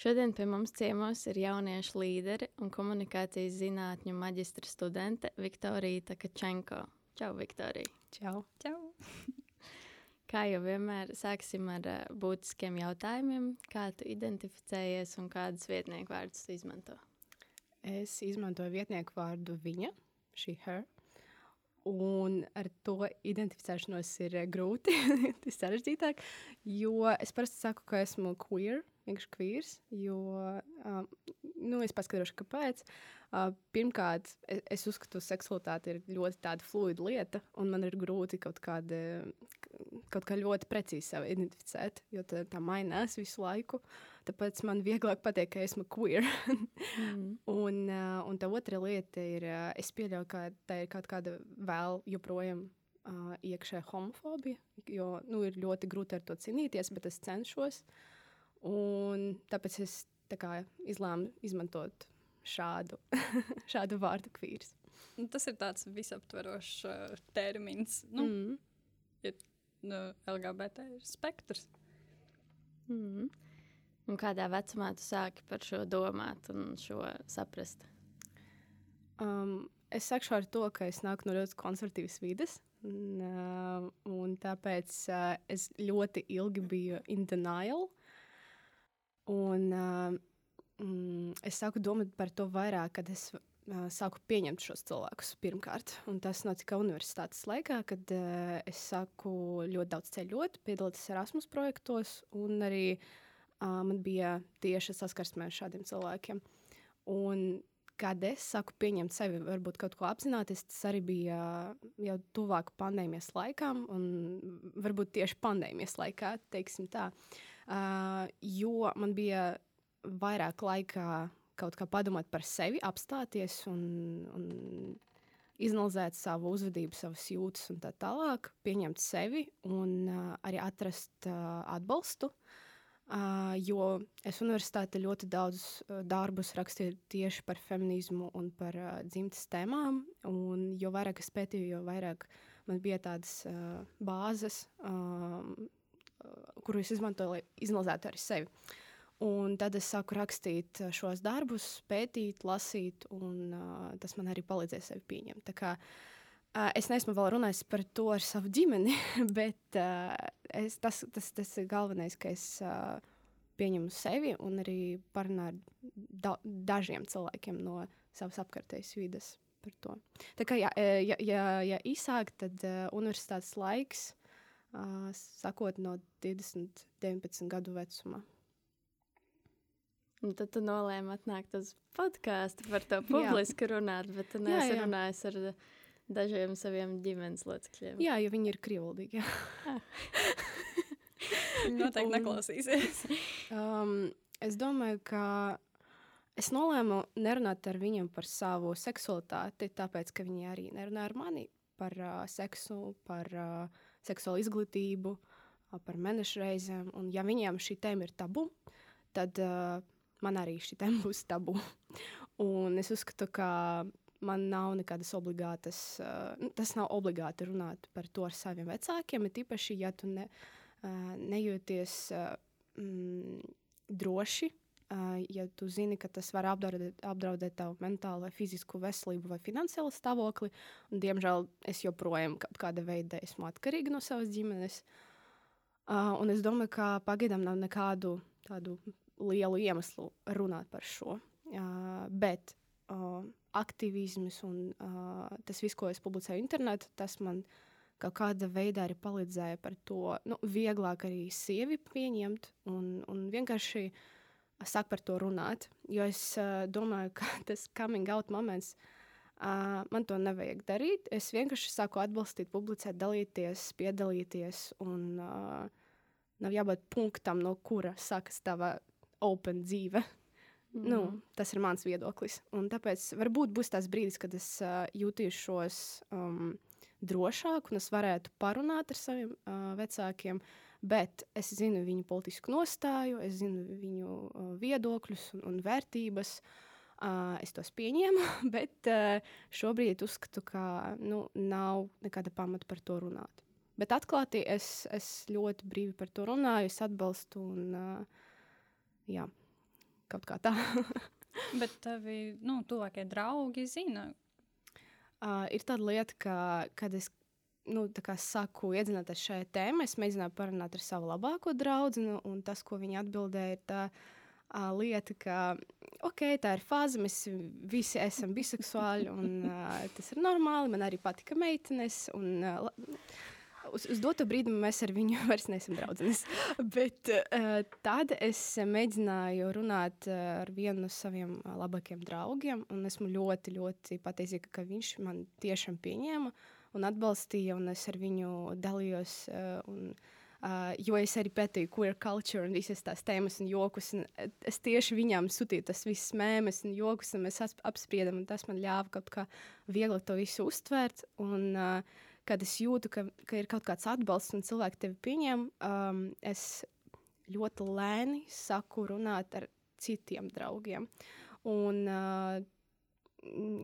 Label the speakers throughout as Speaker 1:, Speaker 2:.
Speaker 1: Šodien pie mums ciemos ir jauniešu līderi un komunikācijas zinātņu maģistra studente Viktorija Kačenko. Čau, Viktorija!
Speaker 2: Čau! Čau.
Speaker 1: Kā jau vienmēr, sāksim ar uh, būtiskiem jautājumiem. Kā tu identificējies un kādus vietnieku vārdus izmanto?
Speaker 3: Es izmantoju vietnieku vārdu viņa, šī her. Un ar to identificēšanos ir grūti, tas ir sarežģītāk, jo es parasti saku, ka esmu queer, vienkārši kvīrs. Jo um, nu, es paskaidrošu, kāpēc. Uh, pirmkārt, es, es uzskatu, ka seksualitāte ir ļoti tāda fluida lieta, un man ir grūti kaut, kāda, kaut kā ļoti precīzi sevi identificēt, jo tā, tā mainās visu laiku. Tāpēc man vieglāk pateikt, ka esmu queer. mm. un, uh, un tā otra lieta ir, uh, es pieļauju, ka tā ir kaut kāda vēl joprojām uh, iekšējā homofobija, jo nu, ir ļoti grūti ar to cīnīties, bet es cenšos. Uh, Un tāpēc es tā kā, izlēmu izmantot šādu, šādu vārdu kvīrs.
Speaker 2: Nu, tas ir tāds visaptverošs uh, termins. Nu, mm. ir, nu, LGBT ir spektrs.
Speaker 1: Mm. Un kādā vecumā tu sāki par šo domāt un šo saprast?
Speaker 3: Um, es sakšu ar to, ka es nāku no ļoti konservatīvas vides. Un, uh, un tāpēc uh, es ļoti ilgi biju in denial. Un, mm, es sāku domāt par to vairāk, kad es sāku pieņemt šos cilvēkus pirmkārt. Un tas notika universitātes laikā, kad uh, es sāku ļoti daudz ceļot, piedalīties Erasmus projektos, un arī uh, man bija tieši saskarsme ar šādiem cilvēkiem. Un, kad es sāku pieņemt sevi, varbūt kaut ko apzināties, tas arī bija jau tuvāk pandēmijas laikam, un varbūt tieši pandēmijas laikā, teiksim tā. Uh, jo man bija vairāk laika kaut kā padomāt par sevi, apstāties un, un izanalizēt savu uzvedību, savas jūtas un tā tālāk, pieņemt sevi un uh, arī atrast uh, atbalstu. Uh, jo es universitātē ļoti daudz uh, darbus rakstīju tieši par feminismu un par uh, dzimtas tēmām. Un jo vairāk es pētīju, jo vairāk man bija tādas uh, bāzes, uh, kuru es izmantoju, lai izanalizētu arī sevi. Un tad es sāku rakstīt šos darbus, pētīt, lasīt, un uh, tas man arī palīdzēja sevi pieņemt. Tā kā, uh, es neesmu vēl runājis par to ar savu ģimeni, bet uh, es, tas, tas, tas ir galvenais, ka es uh, pieņemu sevi un arī parunāju ar da, dažiem cilvēkiem no savas apkārtējas vidas par to. Tā kā, ja, ja, ja, ja īsāk, tad uh, universitātes laiks, uh, sakot no 20, 19 gadu vecuma.
Speaker 1: Un tad tu nolēmi atnākt uz podkāstu par to publiski runāt, bet tu neesi runājis ar dažiem saviem ģimenes locekļiem.
Speaker 3: Jā, jo viņi ir krievaldīgi.
Speaker 2: Noteikti un, neklausīsies.
Speaker 3: um, es domāju, ka es nolēmu nerunāt ar viņiem par savu seksualitāti, tāpēc, ka viņi arī nerunā ar mani par uh, seksu, par uh, seksuālu izglītību, uh, par mēnešu reizēm. Un ja viņiem šī tēma ir tabu, tad uh, man arī šī tēma būs tabu. un es uzskatu, ka man nav nekādas obligātas, uh, tas nav obligāti runāt par to ar saviem vecākiem, bet īpaši, ja tu ne, uh, nejūties uh, mm, droši, ja tu zini, ka tas var apdraudēt, apdraudēt tavu mentālo vai fizisku veselību vai finansiālu stāvokli, un diemžēl es joprojām kaut kāda veida esmu atkarīga no savas ģimenes. Uh, un es domāju, ka pagaidām nav nekādu tādu lielu iemeslu runāt par šo. Uh, bet uh, aktivisms un uh, tas viss, ko es publicēju internetā, tas man kaut kāda veidā arī palīdzēja par to nu, vieglāk arī sievi pieņemt un, un vienkārši sāk par to runāt. Jo es uh, domāju, ka tas coming out moments. Uh, man to nevajag darīt. Es vienkārši sāku atbalstīt, publicēt, dalīties, piedalīties. Un uh, nav jābūt punktam, no kura sākas tava open dzīve. Mm. Nu, tas ir mans viedoklis. Un tāpēc varbūt būs tas brīdis, kad es uh, jutīšos um, drošāk un es varētu parunāt ar saviem uh, vecākiem. Bet es zinu viņu politisku nostāju, es zinu viņu uh, viedokļus un, un vērtības. Uh, es tos pieņēmu, bet uh, šobrīd uzskatu, ka nu, nav nekāda pamata par to runāt. Bet atklāti es, es ļoti brīvi par to runāju, es atbalstu un uh, jā kaut kā tā.
Speaker 2: Bet tavi nu, tuvākie draugi zina.
Speaker 3: Uh, ir tāda lieta, ka, kad es nu, saku, iedzināties šajā tēmā, es mēģināju parunāt ar savu labāko draugu, nu, un tas, ko viņa atbildēja, ir tā uh, lieta, ka okay, tā ir fāze, mēs visi esam biseksuāli, un uh, tas ir normāli. Man arī patika meitenes. Un, uh, uz, uz doto brīdi mēs ar viņu vairs neesam draudzenes. Bet uh, tad es mēģināju runāt uh, ar vienu no saviem uh, labākajiem draugiem, un esmu ļoti, ļoti pateicīga, ka viņš man tiešām pieņēma un atbalstīja, un es ar viņu dalījos. Uh, un, Uh, jo es arī pētīju queer culture un visas tās tēmas un jokus. Un es tieši viņām sūtīju tas visas mēmas un jokus, un mēs apspriedām, un tas man ļāva kaut kā viegli to visu uztvērt. Un, uh, kad es jūtu, ka, ka ir kaut kāds atbalsts un cilvēki tevi pieņem, um, es ļoti lēni saku runāt ar citiem draugiem. Un, uh,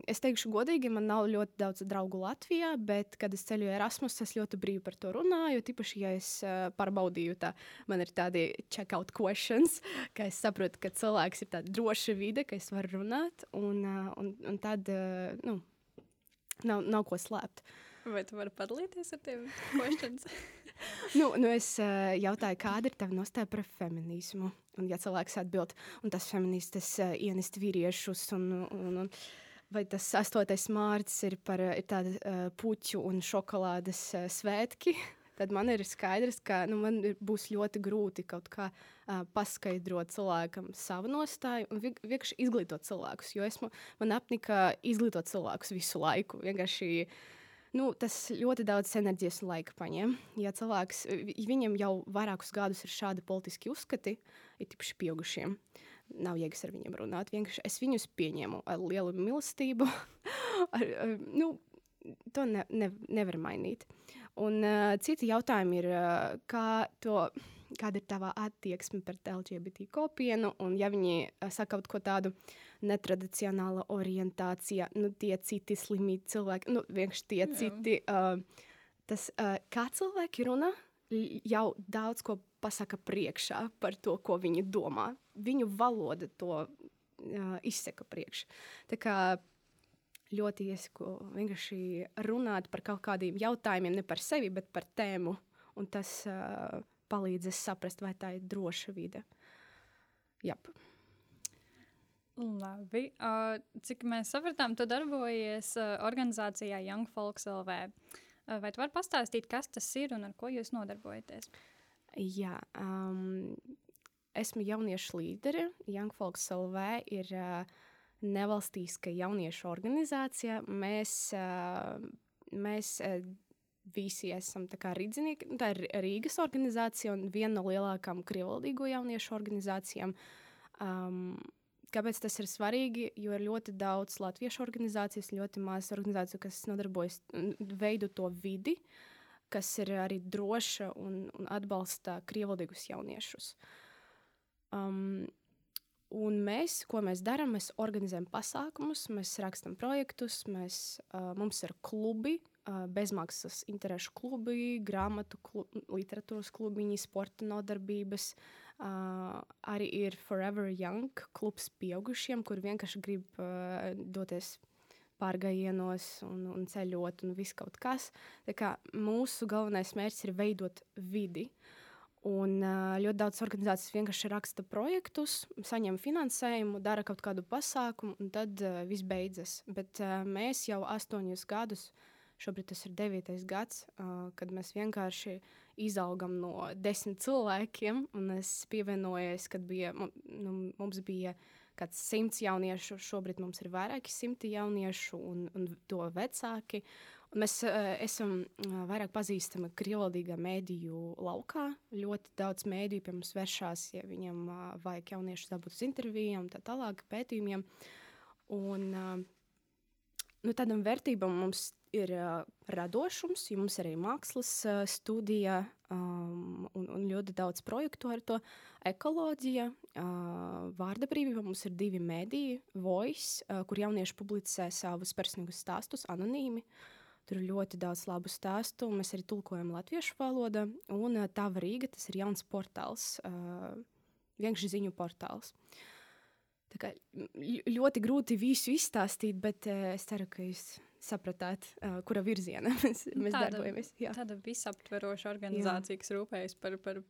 Speaker 3: Es teikšu, godīgi, man nav ļoti daudz draugu Latvijā, bet, kad es ceļoju Erasmus, es ļoti brīvi par to runāju. Tīpaši, ja es uh, pārbaudīju, tā man ir tādi check-out questions, ka es saprotu, ka cilvēks ir tāda droša vide, ka es varu runāt, un, uh, un, un tad uh, nu, nav, nav ko slēpt.
Speaker 2: Vai tu vari padalīties ar tiem questions?
Speaker 3: nu, nu es uh, jautāju, kāda ir tava nostāja par feminismu? Un, ja cilvēks atbild, un tas feminists uh, ienest vīriešus, un, un, un vai tas 8. mārciņš ir par ir tāda, uh, puķu un šokolādes uh, svētki, tad man ir skaidrs, ka nu, man ir, būs ļoti grūti kaut kā uh, paskaidrot cilvēkam savu nostāju un vienkārši izglītot cilvēkus. Jo esmu, man apnika izglītot cilvēkus visu laiku. Vienkārši uh, nu, tas ļoti daudz enerģijas un laika paņem. Ja cilvēks, viņam jau vairākus gadus ir šādi politiski uzskati, ir tīpaši pieaugušiem, nav jēgas ar viņiem runāt. Vienkārši es viņus pieņēmu ar lielu mīlestību. ar, ar, nu, to ne, ne, nevar mainīt. Un uh, citi jautājumi ir, uh, kā to kāda ir tava attieksme pret LGBT kopienu, un ja viņi uh, saka kaut ko tādu netradicionāla orientācija, nu tie citi slimīgi cilvēki, nu vienkārši tie Jā. citi, uh, tas, uh, kā cilvēki runā, jau daudz ko pasaka priekšā par to, ko viņi domā. Viņu valoda to uh, izsaka priekš. Tā kā ļoti iesaku vienkārši runāt par kaut kādiem jautājumiem, ne par sevi, bet par tēmu. Un tas uh, palīdzēs saprast, vai tā ir droša vide. Jap.
Speaker 2: Labi. Uh, cik mēs sapratām, tu darbojies uh, organizācijā Young Folks LV. Uh, vai tu vari pastāstīt, kas tas ir un ar ko jūs nodarbojaties?
Speaker 3: Jā, um, esmu jauniešu līderi. Young Folks LV ir uh, nevalstiska jauniešu organizācija. Mēs, uh, mēs uh, visi esam rīznieki. Tā ir Rīgas organizācija un viena no lielākām krievaldīgo jauniešu organizācijām. Um, kāpēc tas ir svarīgi? Jo ir ļoti daudz latviešu organizācijas, ļoti maz organizāciju, kas nodarbojas veidu to vidi, kas ir arī droša un, un atbalsta krievaldīgus jauniešus. Um, Un mēs, ko mēs darām, mēs organizējam pasākumus, mēs rakstām projektus, mēs, uh, mums ir klubi, bezmaksas interešu klubi, grāmatu klubi, literatūras klubiņi, sporta nodarbības. Uh, arī ir Forever Young klubs pieaugušiem, kur vienkārši grib uh, doties pārgājienos un, un ceļot un viss kaut kas. Tā kā mūsu galvenais mērķis ir veidot vidi. Un uh, ļoti daudz organizācijas vienkārši raksta projektus, saņem finansējumu, dara kaut kādu pasākumu, un tad uh, viss beidzas. Bet uh, mēs jau astoņus gadus uh, Šobrīd tas ir devītais gads, uh, kad mēs vienkārši izaugam no desmit cilvēkiem. Es pievienojos, kad bija, nu, mums bija kāds simts jauniešu, šobrīd mums ir vairāki simti jauniešu un, un to vecāki. Mēs uh, esam uh, vairāk pazīstami krievalodīgā mēdīju laukā. Ļoti daudz mēdīju pie mums vēršās, ja viņam uh, vajag jauniešus dabūt uz intervijām, tā tālāk, pētījumiem. Un, uh, nu, tādam vērtībam mums ir radošums, jo mums arī mākslas studija um, un, un ļoti daudz projektu ar to. Ekoloģija, uh, vārda brīvība, mums ir divi mediji, Voice, uh, kur jaunieši publicē savus personīgus stāstus anonīmi. Tur ir ļoti daudz labu stāstu, mēs arī tulkojam latviešu valodā. Un uh, tā Rīga, tas ir jauns portāls, uh, vienkārši ziņu portāls. Tā kā ļoti grūti visu izstāstīt, bet uh, es ceru, ka jūs sapratāt, uh, kura virzienā mēs, mēs tāda, darbojamies. Jā.
Speaker 2: Tāda visaptveroša organizācija, jā. kas rūpējas par, par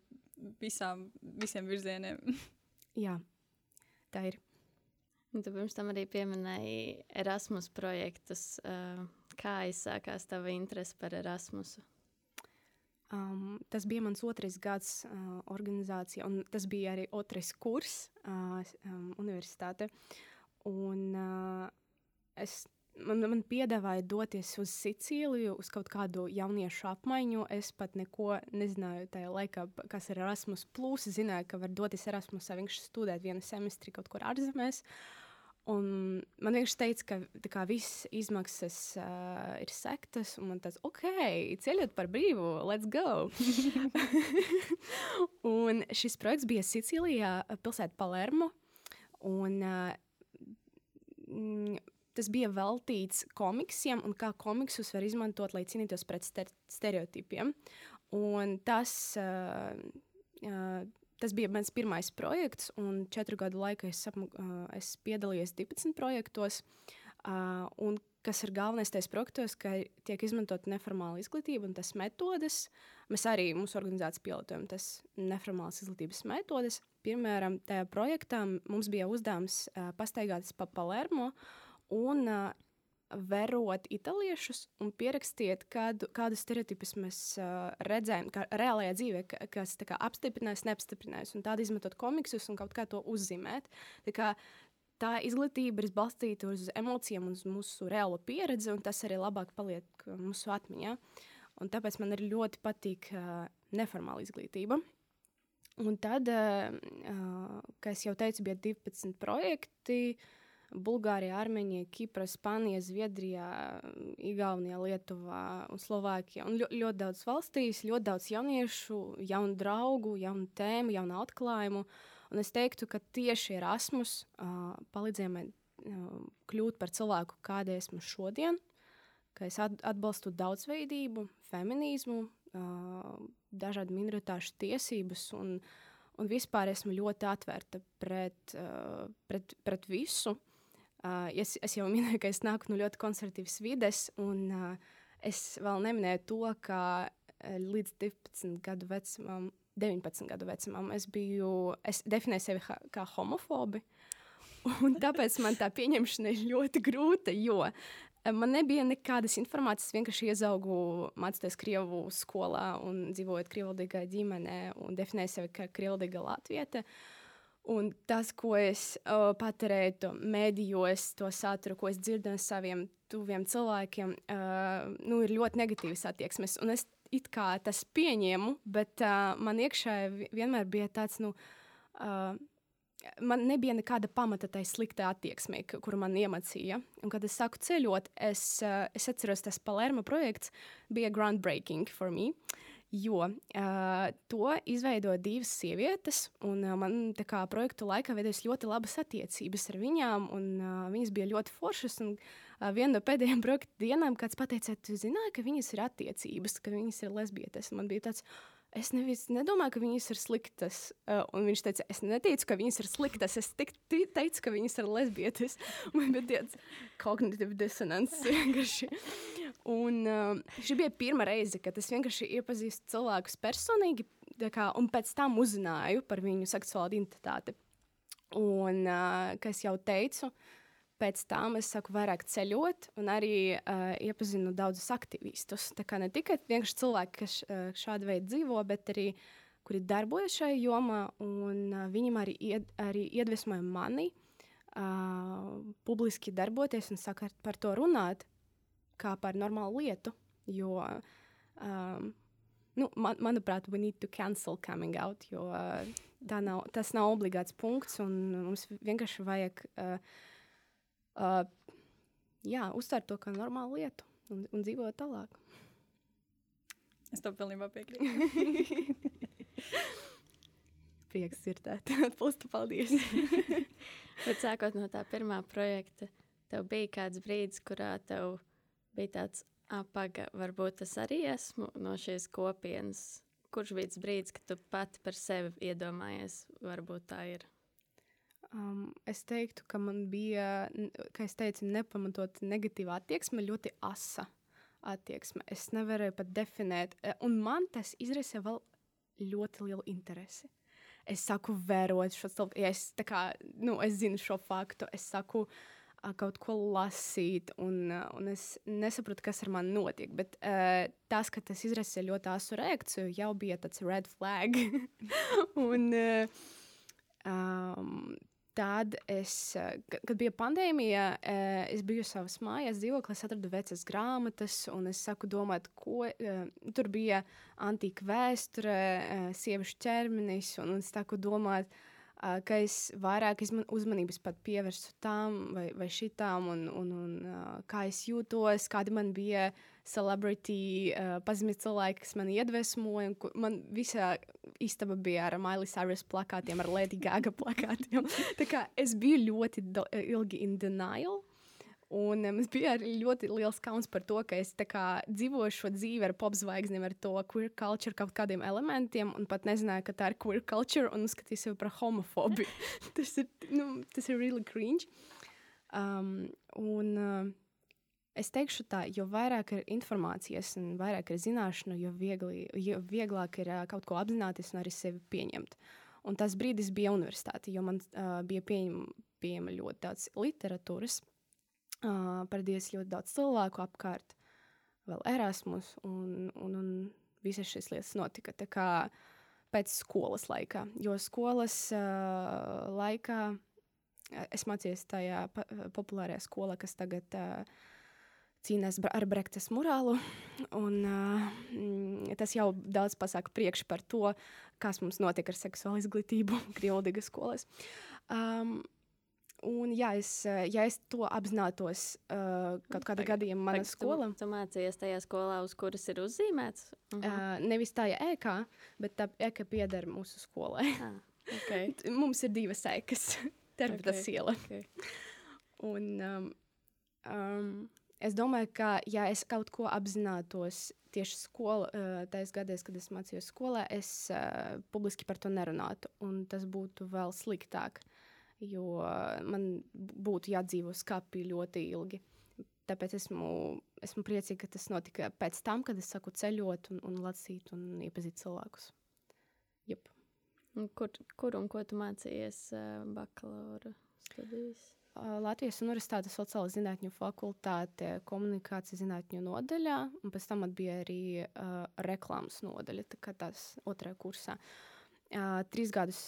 Speaker 2: visām, visiem virzieniem.
Speaker 3: jā, tā ir.
Speaker 1: Un tu pirms tam arī pieminēji Erasmus projektus. Uh, kā izsākās tava interese par Erasmusu?
Speaker 3: Um, tas bija mans otrais gads uh, organizācijā, un tas bija arī otrais kurs uh, um, universitāte. Un, uh, es man, man piedāvāja doties uz Sicīliju, uz kaut kādu jauniešu apmaiņu. Es pat neko nezināju tajā laikā, kas ir Erasmus. Plus, zināju, ka var doties Erasmusā vienkārši studēt vienu semestri kaut kur ārzemēs. Un man vienkārši teica, ka kā, visas izmaksas uh, ir sektas, un man tas ok, ceļot par brīvu, let's go. un šis projekts bija Sicīlijā, pilsētā Palermo. Un, uh, tas bija veltīts komiksiem un kā komiksus var izmantot, lai cīnītos pret stereotipiem. Un tas, uh, uh, tas bija mans pirmais projekts, un četru gadu laikā es, uh, es piedalījos 12 projektos. Uh, un kas ir galvenais tajos projektos, ka tiek izmantota neformāla izglītība un tas metodes. Mēs arī mūsu organizācijā pilotojam tas neformālas izglītības metodes. Piemēram, tajā projektā mums bija uzdevums uh, pastaigāties pa Palermo. Uh, un uh, verot italiešus un pierakstiet, kādu, kādus stereotipus mēs uh, redzējām, kā reālajā dzīvē, ka, kas kā, apstiprinājis, neapstiprinājis, un tādu izmantot komiksus un kaut kā to uzzīmēt. Tā, kā, tā izglītība ir balstīta uz emocijām un uz mūsu reālo pieredzi, un tas arī labāk paliek mūsu atmiņā. Un tāpēc man arī ļoti patīk uh, neformāla izglītība. Un tad, uh, kā jau teicu, bija 12 projekti. Uh, Bulgārijā, Armēnijā, Kiprā, Spānijā, Zviedrijā, Igaunijā, Lietuvā un Slovākijā. Un ļoti, ļoti daudz valstīs, ļoti daudz jauniešu, jaunu draugu, jaunu tēmu, jaunu atklājumu. Un es teiktu, ka tieši Erasmus uh, palīdzēja man uh, kļūt par cilvēku, kāda esmu šodien, ka es atbalstu daudzveidību, feminismu, uh, dažādu minoritāšu tiesības un, un vispār esmu ļoti atvērta pret, uh, pret, pret visu. Uh, es, es jau minēju, ka es nāku no ļoti konservatīvas vides, un uh, es vēl neminēju to, ka uh, līdz 12 gadu vecumam, 19 gadu vecumam, es biju, es definēju sevi ha, kā homofobi. Un tāpēc man tā pieņemšana ir ļoti grūta, jo man nebija nekādas informācijas. Es vienkārši iezaugu, mācoties Krievu skolā un dzīvojot Krievijas ģimenē un definēju sevi kā Krievijas latvieta. Uh, Un tas, ko es uh, patērēju mēdījos, to saturu, ko es dzirdu no saviem tuviem cilvēkiem, uh, nu, ir ļoti negatīvas attieksmes. Un es it kā tas pieņēmu, bet uh, man iekšā vienmēr bija tāds, nu, uh, man nebija nekāda pamata tai sliktai attieksmei, kuru man iemācīja. Un, kad es sāku ceļot, es, uh, es atceros, tas Palermo projekts bija groundbreaking for me. Uh, Jo uh, to izveidoja divas sievietes, un uh, man kā projektu laikā veidojas ļoti labas attiecības ar viņām, un uh, viņas bija ļoti foršas. Un, uh, viena no pēdējām projekta dienām kāds pateica, tu zināji, ka viņas ir attiecības, ka viņas ir lesbietes. Man bija tāds, es nevis, nedomāju, ka viņas ir sliktas. Uh, un viņš teica, es neteicu, ka viņas ir sliktas. Es tik, teicu, ka viņas ir lesbietes. Man bija tāds kognitīvs disonants. Un uh, šī bija pirmā reize, kad es vienkārši iepazīstu cilvēkus personīgi, kā, un pēc tam uzzināju par viņu seksuālo identitāti. Un, uh, kā jau teicu, pēc tam es sāku vairāk ceļot, un arī uh, iepazinu daudzus aktivistus. Tā kā ne tikai cilvēki, kas uh, šādi veidi dzīvo, bet arī kuri darbojas šajā jomā, un uh, viņam arī, ied, arī iedvesmoja mani uh, publiski darboties un sākt par to runāt kā par normālu lietu. Jo, um, nu, man, manuprāt, we need to cancel coming out, jo uh, nav, tas nav obligāts punkts, un mums vienkārši vajag uh, uh, jā, uztvert to kā normālu lietu un, un dzīvot tālāk.
Speaker 2: Es tam pilnībā piekrītu.
Speaker 3: Prieks dzirdēt, Pustu, paldies.
Speaker 1: Bet sākot no tā pirmā projekta, tev bija kāds brīdis, kurā tev bija tāds apaga, varbūt es arī esmu no šīs kopienas. Kurš bija tas brīdis, kad tu pati par sevi iedomājies, varbūt tā ir?
Speaker 3: Um, es teiktu, ka man bija, kā es teicu, nepamatot negatīva attieksme, ļoti asa attieksme. Es nevarēju pat definēt, e, un man tas izraisa vēl ļoti lielu interesi. Es saku, vērot šo cilvēku, ja es, kā, nu, es zinu šo faktu, es saku, uh, kaut ko lasīt, un, uh, un es nesaprotu, kas ar mani notiek. Bet uh, tas, ka tas izraisa ļoti asu reakciju, jau bija tāds red flag. un, uh, um, Tad, es, kad bija pandēmija, es biju savā mājās, dzīvoklī, es atradu vecas grāmatas, un es saku, domāt, ko tur bija antīka vēsture, sieviešu ķermenis, un es saku, domāt, ka es vairāk uzmanības pat pievērstu tam vai, vai šitām, un, un, un kā es jūtos, kādi man bija celebrity, uh, pazīstami cilvēki, kas man iedvesmoja. Man visā istaba bija ar Miley Cyrus plakātiem, ar Lady Gaga plakātiem. Tā kā es biju ļoti ilgi in denial. Un es biju arī ļoti liels kauns par to, ka es kā, dzīvoju šo dzīvi ar popzvaigznēm, ar to queer culture, kaut kādiem elementiem, un pat nezināju, ka tā ir queer culture, un uzskatīju sevi par homofobiju. tas, ir, nu, tas ir really cringe. Um, un, uh, es teikšu tā, jo vairāk ir informācijas un vairāk ir zināšanu, jo, viegli, jo vieglāk ir uh, kaut ko apzināties un arī sevi pieņemt. Un tas brīdis bija universitāte, jo man uh, bija pieņem, pieejama ļoti daudz literatūras uh, parādījās ļoti daudz cilvēku apkārt, vēl Erasmus, un, un, un visas šīs lietas notika pēc skolas laikā. Jo skolas uh, laikā es mācījos tajā populārajā skolā, kas tagad uh, cīnās ar Brektas morālu. Un, uh, tas jau daudz pasaka priekš par to, kas mums notiek ar seksuālu izglītību Krievijas skolās. Um, Un, ja es, eh, ja es to apzinātos uh, kaut kādā gadījumā, manā skolā,
Speaker 1: tu, tu mācījies tajā skolā, uz kuras ir uzzīmēts?
Speaker 3: Uh -huh. uh, nevis tā ēka, bet tā ēka pieder mūsu skolai.
Speaker 1: Ah, okay.
Speaker 3: Mums ir divas ēkas, terapijas okay. iela. Okay. Un, um, um, es domāju, ka, ja es kaut ko apzinātos tieši skolā, uh, tajos gados, kad es mācījos skolā, es uh, publiski par to nerunātu, un tas būtu vēl sliktāk. Uh, jo man būtu jādzīvo skapī ļoti ilgi. Tāpēc esmu, esmu priecīga, ka tas notika pēc tam, kad es saku ceļot un, un lasīt un iepazīt cilvēkus. Jep.
Speaker 1: Kur, kur un ko tu mācījies bakalaura studijas?
Speaker 3: Latvijas Universitātes sociālā zinātņu fakultāte, komunikācijas zinātņu nodaļā, un pēc tam bija arī uh, reklāmas nodaļa, tā kā tās otrajā kursā. Trīs gadus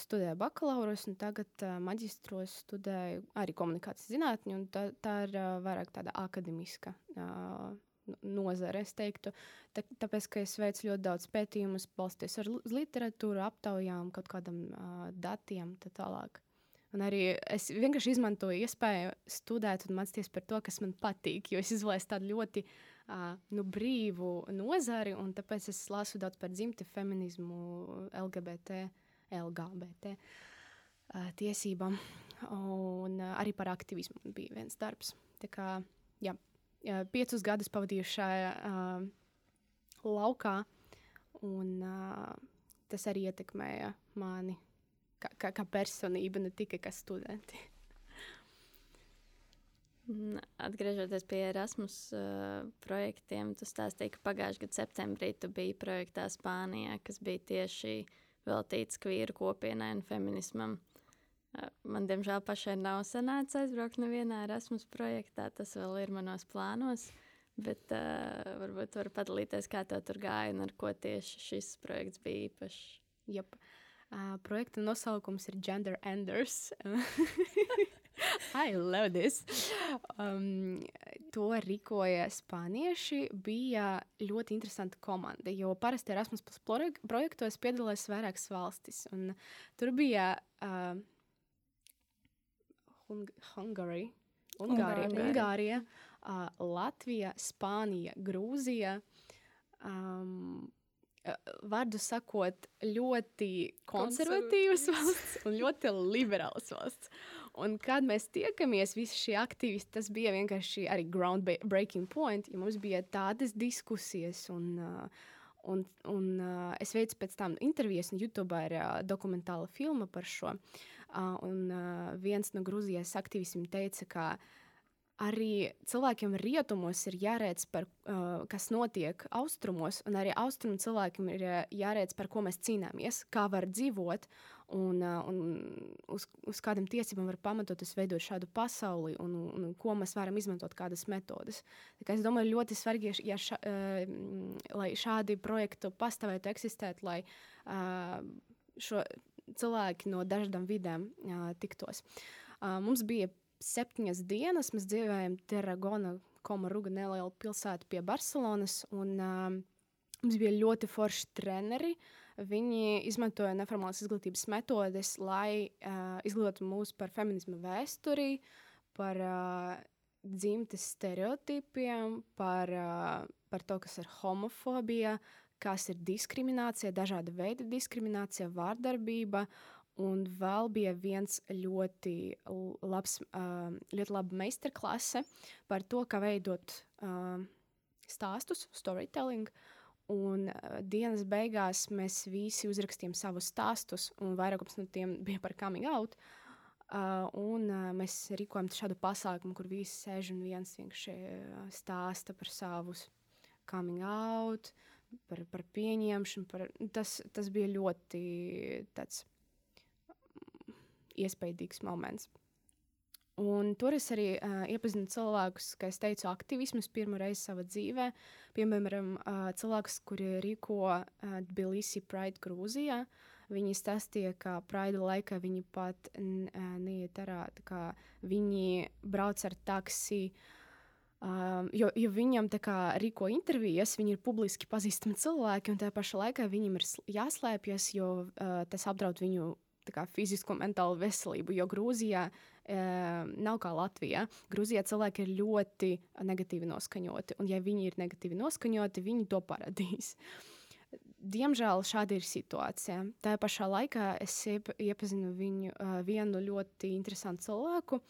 Speaker 3: studēju bakalauros, un tagad maģistros studēju arī komunikācijas zinātņu. Tā, tā ir vairāk tāda akadēmiska nozare, es teiktu. Tā, tāpēc, ka es veicu ļoti daudz pētījumus, balstoties uz literatūru, aptaujām, kaut kādam datiem, tā tālāk. Un arī es vienkārši izmantoju iespēju studēt un mācīties par to, kas man patīk, jo es izvēlējos tādu ļoti uh, nu, brīvu nozari, un tāpēc es lasu daudz par dzimti, feminismu, LGBT, LGBT tiesībām, un arī par aktivismu bija viens darbs. Tā kā, jā, piecus gadus pavadīju šajā uh, laukā, un uh, tas arī ietekmēja mani kā, kā, kā personību, ne tikai kā studenti.
Speaker 1: Atgriežoties pie Erasmus uh, projektiem, tu stāstīji, ka pagājušā gada septembrī tu biji projektā Spānijā, kas bija tieši veltīts kvīru kopienai un feminismam. Uh, man, diemžēl, pašai nav sanācis aizbraukt nevienā Erasmus projektā. Tas vēl ir manos plānos. Bet uh, varbūt var padalīties, kā tev tur gāja un ar ko tieši šis projekts bija īpašs.
Speaker 3: Yep. Uh, projekta nosaukums ir Gender Enders. I love this. Um, to rīkoja spānieši. Bija ļoti interesanta komanda, jo parasti Erasmus Plus projektos piedalās vairākas valstis. Tur bija uh, Hung Hungary, Ungārija,
Speaker 1: Ungārija.
Speaker 3: Ungārija uh, Latvija, Spānija, Grūzija. Um, Vārdu sakot, ļoti konservatīvas valsts un ļoti liberālas valsts. Un, kad mēs tiekamies, visi šie aktīvisti, tas bija vienkārši arī groundbreaking point, jo mums bija tādas diskusijas. Un, uh, un, un uh, es veicu pēc tam intervijas, un YouTube ir uh, dokumentāla filma par šo. Un viens no Grūzijas aktīvistiem teica, ka arī cilvēkiem rietumos ir jāredz, par, uh, kas notiek austrumos, un arī austrumu cilvēkiem ir jāredz, par ko mēs cīnāmies, kā var dzīvot un, uh, un uz, uz kādām tiesībām var pamatoties veidot šādu pasauli, un, un, un ko mēs varam izmantot, kādas metodes. Es domāju, ļoti svarīgi, ja ša, uh, lai šādi projekti pastāvētu, eksistētu, lai uh, šo cilvēki no dažādām vidēm uh, tiktos. Uh, mums bija septiņas dienas mēs dzīvojam Terragona, Komaruga neliela pilsēta pie Barcelonas. Un, uh, mums bija ļoti forši treneri. Viņi izmantoja neformālas izglītības metodes, lai uh, izglītotu mūs par feminismu vēsturi, par uh, dzimtes stereotipiem, par, uh, par to, kas ir homofobija, kas ir diskriminācija, dažāda veida diskriminācija, vārdarbība. Un vēl bija viens ļoti labs, ļoti laba meistarklase par to, kā veidot stāstus, storytelling. Un dienas beigās mēs visi uzrakstījām savus stāstus, un vairākums no tiem bija par coming out. Un mēs rīkojam šādu pasākumu, kur visi sēž un viens vienkārši stāsta par savus coming out, par, par pieņemšanu. Par, tas, tas bija ļoti tāds iespaidīgs moments. Un tur es arī uh, iepazinu cilvēkus, kā es teicu, aktīvismus pirmo reizi savā dzīvē. Piemēram, uh, cilvēkus, kuri rīko uh, Tbilisi Pride Grūzijā. Viņi stāstīja, ka Pride laikā viņi pat neiet arā, kā viņi brauc ar taksi. Um, jo, jo viņam tā kā rīko intervijas, viņi ir publiski pazīstami cilvēki, un tajā pašā laikā viņam ir jāslēpjas, jo uh, tas apdraud viņu kā, fizisko un mentālo veselību. Jo Grūzijā e, nav kā Latvijā. Grūzijā cilvēki ir ļoti negatīvi noskaņoti. Un, ja viņi ir negatīvi noskaņoti, viņi to parādīs. Diemžēl šāda ir situācija. Tajā pašā laikā es iepazinu viņu, uh, vienu ļoti interesantu cilvēku.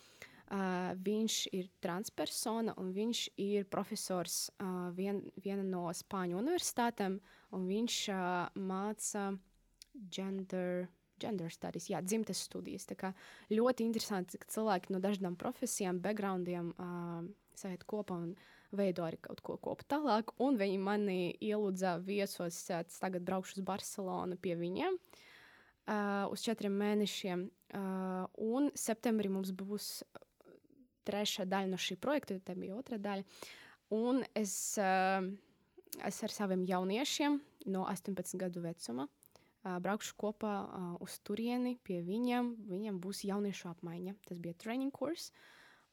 Speaker 3: Uh, viņš ir transpersona un viņš ir profesors uh, vien, viena no Spāņu universitātēm. Viņš uh, māca gender gender studies, jā, dzimtes studijas. Tā kā ļoti interesanti, ka cilvēki no dažādām profesijām, backgroundiem uh, sēž kopā un veido arī kaut ko kopu tālāk. Un viņi mani ielūdza viesos, es tagad braukšu uz Barcelonu pie viņiem. Uh, uz četriem mēnešiem, uh, un septembrī mums būs trešā daļa no šī projekta, tā bija otrā daļa. Un es, uh, es ar saviem jauniešiem no 18 gadu vecuma braukšu kopā uz turieni pie viņiem. Viņam būs jauniešu apmaiņa. Tas bija training kurs.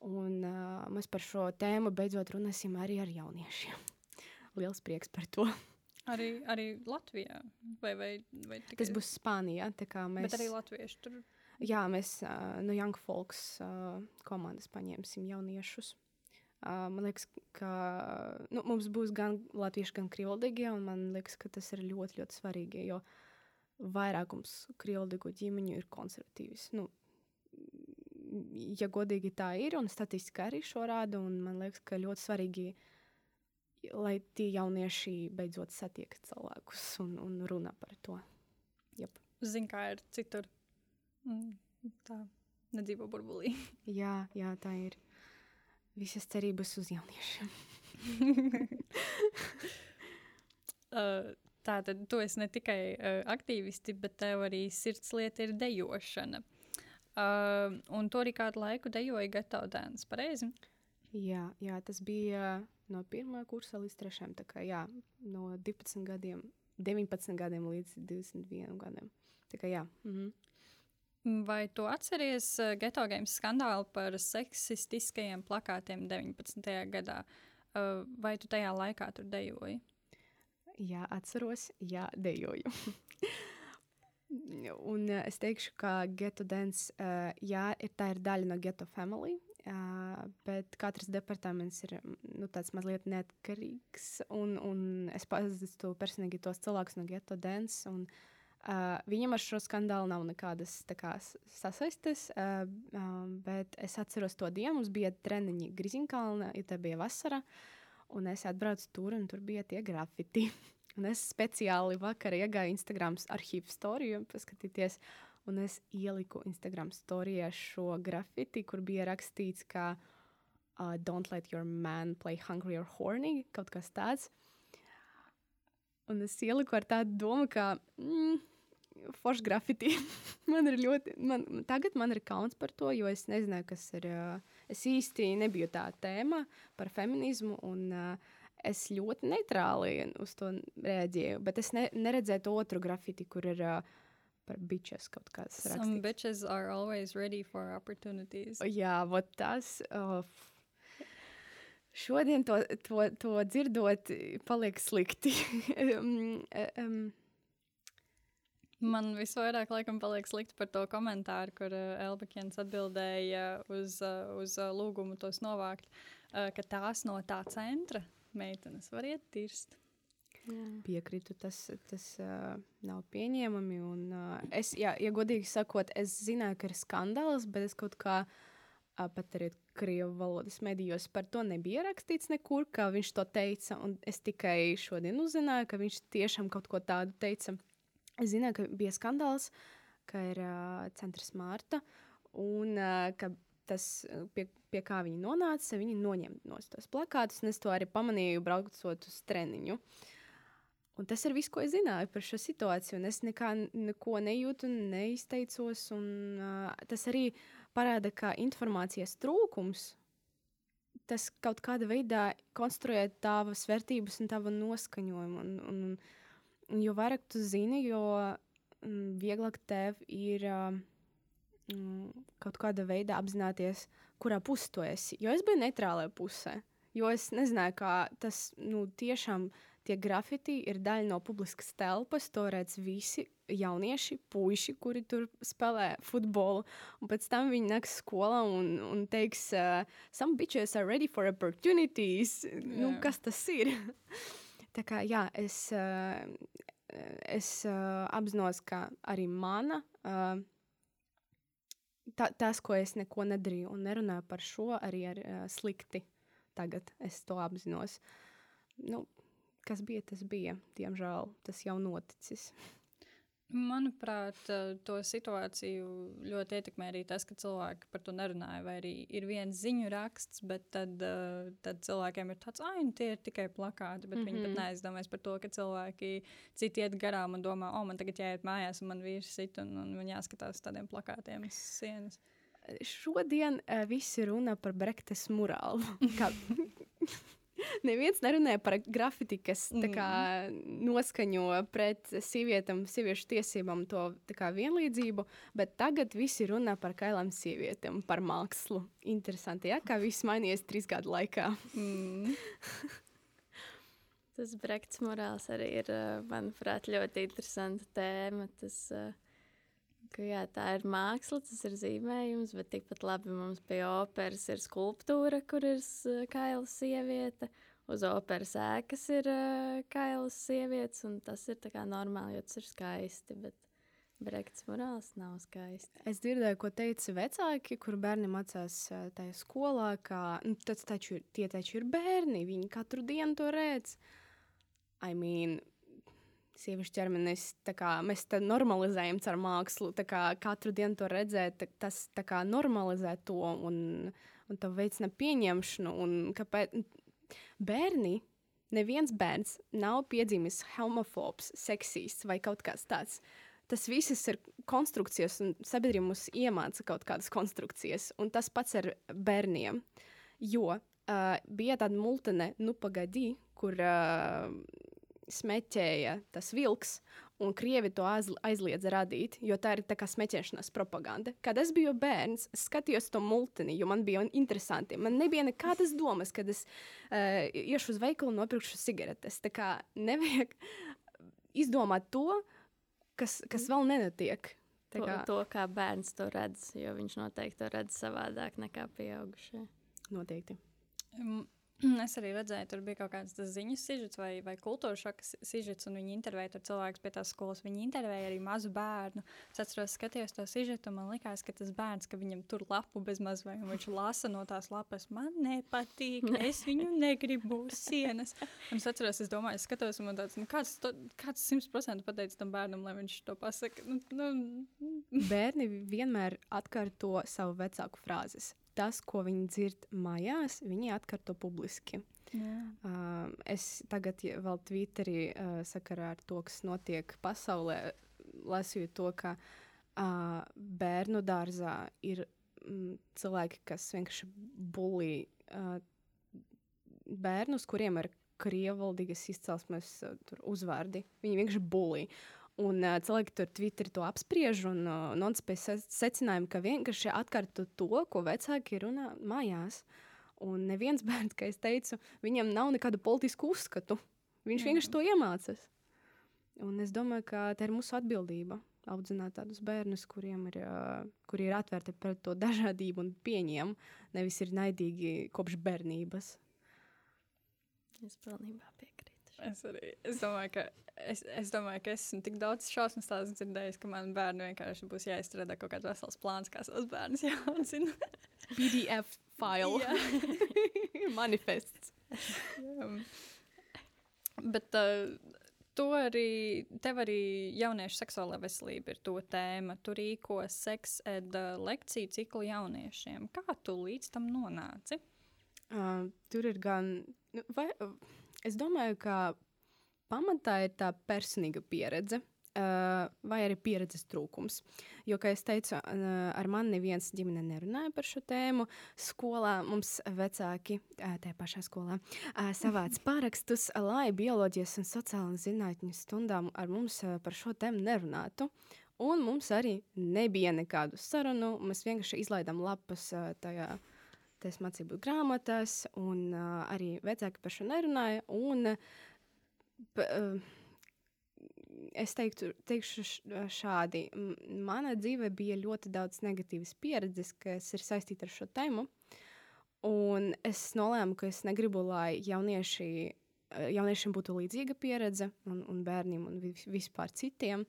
Speaker 3: Un uh, mēs par šo tēmu beidzot runāsim arī ar jauniešiem. Liels prieks par to.
Speaker 2: Arī, arī Latvijā? Vai, vai, vai
Speaker 3: tikai... Tas būs Spānijā. Mēs...
Speaker 2: Bet arī latvieši tur.
Speaker 3: Jā, mēs uh, no Young Folks uh, komandas paņemsim jauniešus. Uh, man liekas, ka nu, mums būs gan latvieši, gan krievaldige, un man liekas, ka tas ir ļoti, ļoti svarīgi. Jo uh, vairākums krievlīgo ģimeņu ir konservatīvas. Nu, ja godīgi tā ir, un statistika arī šo rāda, un man liekas, ka ļoti svarīgi, lai tie jaunieši beidzot satiek cilvēkus un, un runā par to. Yep.
Speaker 2: Zinu, kā ir citur. Mm, tā nedzīvo burbulī.
Speaker 3: jā, jā, tā ir. Visas cerības uz jauniešiem.
Speaker 2: uh, Tā tad tu esi ne tikai uh, aktīvisti, bet tev arī sirdslieta ir dejošana. Uh, un to arī kādu laiku dejoja Gatava dēns, pareizi?
Speaker 3: Jā, jā, tas bija no pirmā kursa līdz trešajam. Tā kā jā, no 12 gadiem, 19 gadiem līdz 21 gadiem. Tā kā jā. Mhm.
Speaker 2: Vai tu atceries uh, Geto Games skandālu par seksistiskajiem plakātiem 19. gadā? Uh, vai tu tajā laikā tur dejoji?
Speaker 3: Jā, atceros, jā, dejoju. Un uh, es teikšu, ka geto dance, uh, jā, ir, tā ir daļa no geto family, uh, bet katrs departaments ir nu, tāds mazliet neatkarīgs. Un, un es pazīstu personīgi tos cilvēkus no geto dance. Un, uh, Uh, viņam ar šo skandālu nav nekādas kā, sasaistes, uh, um, bet es atceros to dienu. Mums bija treniņi Griziņkalna, ja tā bija vasara, un es atbraucu tur, un tur bija tie grafiti. un es speciāli vakar iegāju Instagram arhīvu storiju, paskatīties, un es ieliku Instagram storijā šo grafiti, kur bija rakstīts, ka uh, Don't let your man play hungry or horny, kaut kas tāds. Un es ieliku ar tādu domu, ka. Mm, foršs grafiti. man ir ļoti, man, tagad man ir kauns par to, jo es nezināju, kas ir. Es īsti nebiju tā tēma par feminismu, un es ļoti neitrāli uz to reaģēju. Bet es ne, neredzēju to otru grafiti, kur ir. Par bitches kaut kāds
Speaker 2: rakstīts. Some bitches are always ready for opportunities.
Speaker 3: Jā, vot tas. Oh, Šodien to, to, to dzirdot, paliek slikti. um, um,
Speaker 2: Man visvairāk laikam paliek slikti par to komentāru, kur uh, Elbakins atbildēja uz, uh, uz uh, lūgumu tos novākt, uh, ka tās no tā centra meitenes var iet tirst.
Speaker 3: Jā. Piekrītu, tas, tas uh, nav pieņēmami. Un, uh, es, jā, ja godīgi sakot, es zināju, ka ir skandāls, bet es kaut kā uh, pat arī krievu valodas medijos par to nebija rakstīts nekur, kā viņš to teica. Es tikai šodien uzzināju, ka viņš tiešām kaut ko tādu teica. Es zināju, ka bija skandāls, ka ir uh, centrs Mārta un uh, ka tas, pie, pie kā viņi nonāca, viņi noņem no tos plakātus, es to arī pamanīju, braucot uz treniņu. Un tas ir viss, ko es zināju par šo situāciju. Es nekā, neko nejūtu, neizteicos. Un, uh, tas arī parāda, ka informācijas trūkums tas kaut kādā veidā konstruē tavas vērtības un tavu noskaņojumu. Un, un, Un jo vairāk tu zini, jo mm, vieglāk tev ir mm, kaut kādā veidā apzināties, kurā pusē tu esi. Jo es biju neitrālajā pusē. Jo es nezināju, kā tas nu, tiešām tie grafiti ir daļa no publiskas telpas. To redz visi jaunieši, puiši, kuri tur spēlē futbolu. Un pēc tam viņi nāks skolā un, un teiks, uh, some bitches are ready for opportunities. Yeah. Nu, kas tas ir? Tā kā jā, es, uh, es uh, apzinos, ka arī mana, uh, ta, tas, ko es neko nedarīju un nerunāju par šo, arī ir uh, slikti. Tagad es to apzinos. Nu, kas bija, tas bija. Diemžēl tas jau noticis.
Speaker 2: Manuprāt, to situāciju ļoti ietekmē arī tas, ka cilvēki par to nerunāja. Vai arī ir viens ziņu raksts, bet tad, tad cilvēkiem ir tāds, ah, nu tie ir tikai plakāti. Bet mm -hmm. viņi pat mhm. neaizdomājas par to, ka cilvēki citi iet garām un domā, oh, man tagad jāiet mājās, un man vīrs sit un, un man jāskatās tādiem plakātiem uz sienas.
Speaker 3: Šodien uh, visi runā par Brektes murālu. Neviens nerunāja par grafiti, kas kā, noskaņo pret sievietēm, sieviešu tiesībām to kā, vienlīdzību, bet tagad visi runā par kailām sievietēm, par mākslu. Interesanti, ja? kā viss mainījies trīs gadu laikā. Mm.
Speaker 1: Tas Brekts morāls arī ir, manuprāt, ļoti interesanta tēma. Tas, ka, jā, tā ir māksla, tas ir zīmējums, bet tikpat labi mums pie operas ir skulptūra, kur ir kaila sieviete uz operas ēkas ir uh, kailas sievietes, un tas ir normāli, jo tas ir skaisti. Bet Brekts morāls nav skaisti.
Speaker 3: Es dzirdēju, ko teica vecāki, kur bērni mācās tajā skolā, ka nu, taču, tie taču ir bērni, viņi katru dienu to redz. I mean, sieviešu ķermenis, kā, mēs to normalizējam ar mākslu. Kā, katru dienu to redzēt, tas kā, normalizē to un, un to veicina pieņemšanu. Kāpēc, bērni, neviens bērns nav piedzimis homofobs, seksists vai kaut kas tāds. Tas viss ir konstrukcijas, un sabiedrība mums iemāca kaut kādas konstrukcijas, un tas pats ar bērniem. Jo uh, bija tāda multene, nu, pagaidi, kur uh, smēķēja tas vilks, un krievi to aizliedza radīt, jo tā ir tā kā smēķēšanas propaganda. Kad es biju bērns, es skatījos to multini, jo man bija interesanti. Man nebija nekādas domas, kad es uh, iešu uz veikalu un nopirkšu cigaretes. Tā kā nevajag izdomāt to, kas, kas vēl nenotiek.
Speaker 1: To, kā, to, kā bērns to redz, jo viņš noteikti to redz savādāk nekā pieaugušie.
Speaker 3: Noteikti.
Speaker 2: Um, Es arī redzēju, tur bija kaut kāds ziņas sižets vai, vai kultūras šoka sižets, un viņi intervēja tur cilvēkus pie tās skolas. Viņi intervēja arī mazu bērnu. Es atceros, skatījos to sižetu, un man likās, ka tas bērns, ka viņam tur lapu bez maz vai viņš lasa no tās lapas, man nepatīk, es viņu negribu uz sienas. Un es atceros, es domāju, es skatos, un man tāds, nu, kāds, to, kāds simt procentu pateica tam bērnam, lai viņš to pasaka. Nu, nu.
Speaker 3: Bērni vienmēr atkārto savu vecāku frāzes tas, ko viņi dzird mājās, viņi atkārto publiski. Uh, es tagad vēl Twitterī uh, sakarā ar to, kas notiek pasaulē, lasīju to, ka uh, bērnu dārzā ir mm, cilvēki, kas vienkārši bulī uh, bērnus, kuriem ir krievvaldīgas izcelsmes uh, uzvārdi. Viņi vienkārši bulī. Un uh, cilvēki tur Twitterī to apspriež, un uh, nonspēja secinājumu, ka vienkārši atkārto to, ko vecāki runā mājās. Un neviens bērns, kā es teicu, viņam nav nekādu politisku uzskatu. Viņš mm. vienkārši to iemācās. Un es domāju, ka tā ir mūsu atbildība audzināt tādus bērnus, kuriem ir, uh, kuri ir atvērti pret to dažādību un pieņem, nevis ir naidīgi kopš bērnības.
Speaker 1: Es pilnībā piekrītu.
Speaker 2: Es arī es domāju, ka es, es domāju, ka esmu tik daudz šausmu stāstu dzirdējis, ka man bērnu vienkārši būs jāizstrādā kaut kāds vesels plāns, kā savus bērnus jāaudzina.
Speaker 3: PDF file. Manifests.
Speaker 2: um, bet uh, to arī, tev arī jauniešu seksuālā veselība ir to tēma. Tu rīko seks ed uh, lekciju ciklu jauniešiem. Kā tu līdz tam nonāci?
Speaker 3: Uh, tur ir gan, nu, vai, uh, es domāju, ka pamatā ir tā personīga pieredze. Uh, vai arī pieredzes trūkums. Jo, kā jau teicu, uh, ar mani neviens ģimene nerunāja par šo tēmu. Skolā mums vecāki, uh, tajā pašā skolā, uh, savāc pārakstus, lai bioloģijas un sociālās zinātņu stundām ar mums par šo tēmu nerunātu. Un mums arī nebija nekādu sarunu. Mēs vienkārši izlaidām lapas tajā tajās mācību grāmatās, un uh, arī vecāki par šo nerunāja. Un, p, uh, es teiktu, teikšu šādi, mana dzīve bija ļoti daudz negatīvas pieredzes, kas ir saistīta ar šo tēmu. Un es nolēmu, ka es negribu, lai jaunieši, jauniešiem būtu līdzīga pieredze, un, un bērniem, un vispār citiem.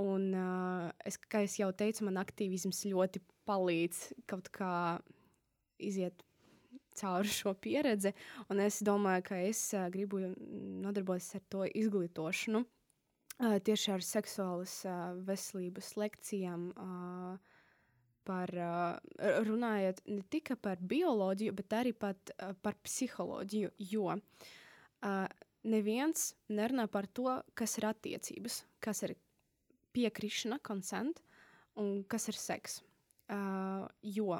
Speaker 3: Un, uh, es, kā jau teicu, man aktīvisms ļoti palīdz kaut kā iziet cauri šo pieredzi. Un es domāju, ka es uh, gribu nodarboties ar to izglītošanu. Uh, tieši ar seksuālas uh, veselības lekcijām, uh, par, uh, runājot ne tikai par bioloģiju, bet arī pat, uh, par psiholoģiju. Jo uh, neviens nerunā par to, kas ir attiecības, kas ir piekrišana, consent un kas ir seks. Uh, jo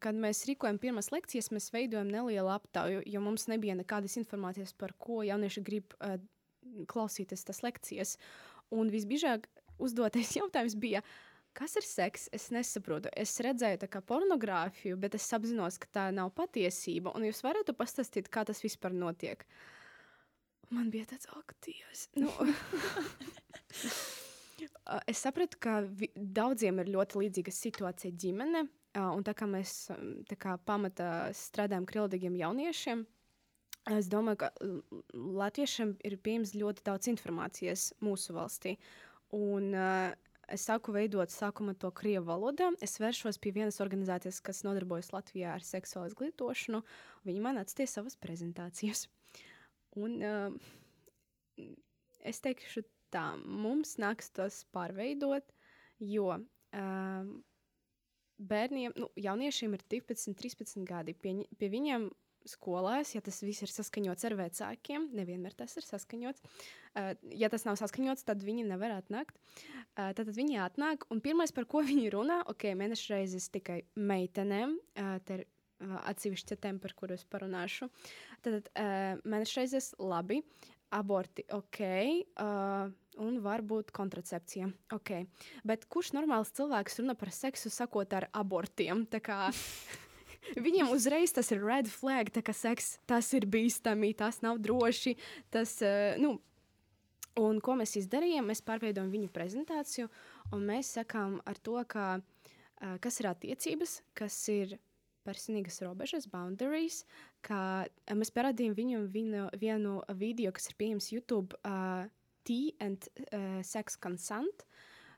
Speaker 3: kad mēs rīkojam pirmās lekcijas, mēs veidojam nelielu aptauju, jo mums nebija nekādas informācijas par ko jaunieši grib uh, klausīties tas lekcijas. Un visbiežāk uzdotais jautājums bija, kas ir seks? Es nesaprotu. Es redzēju tā kā pornogrāfiju, bet es apzinos, ka tā nav patiesība. Un jūs varētu pastāstīt, kā tas vispār notiek? Man bija tāds aktīvs. Nu. es sapratu, ka daudziem ir ļoti līdzīga situācija ģimene. Un tā kā mēs tā kā pamatā strādājam krilīgiem jauniešiem, es domāju, ka latviešiem ir pieejams ļoti daudz informācijas mūsu valstī. Un, es sāku veidot sākumā to krievu valodā. Es vēršos pie vienas organizācijas, kas nodarbojas Latvijā ar seksuālu izglītošanu. Viņi man atstīja savas prezentācijas. Un, uh, es teikšu tā, mums nāks tas pārveidot, jo uh, bērniem, nu, jauniešiem ir 12, 13 gadi. Pie, pie viņiem skolās, ja tas viss ir saskaņots ar vecākiem, nevienmēr tas ir saskaņots. Uh, ja tas nav saskaņots, tad viņi nevar atnākt. Uh, tad viņi atnāk, un pirmais, par ko viņi runā, ok, mēneša reizes tikai meitenēm. Uh, atsevišķa tēma, par kuru es parunāšu. Tad uh, mēneša reizes labi. aborti, ok, uh, un varbūt kontracepcija. Okay. Bet kurš normāls cilvēks runā par seksu sakot ar abortiem? Viņam uzreiz tas ir red flag, tā kā seks, tas ir bīstami, tas nav droši. Tas, uh, nu, un ko mēs izdarījām? Mēs pārveidojam viņu prezentāciju, un mēs sakām ar to, ka, uh, kas ir attiecības, kas ir personīgas robežas, boundaries, kā mēs parādījām viņam vienu, vienu video, kas ir pieejams YouTube, uh, Tea and uh, Sex Consent.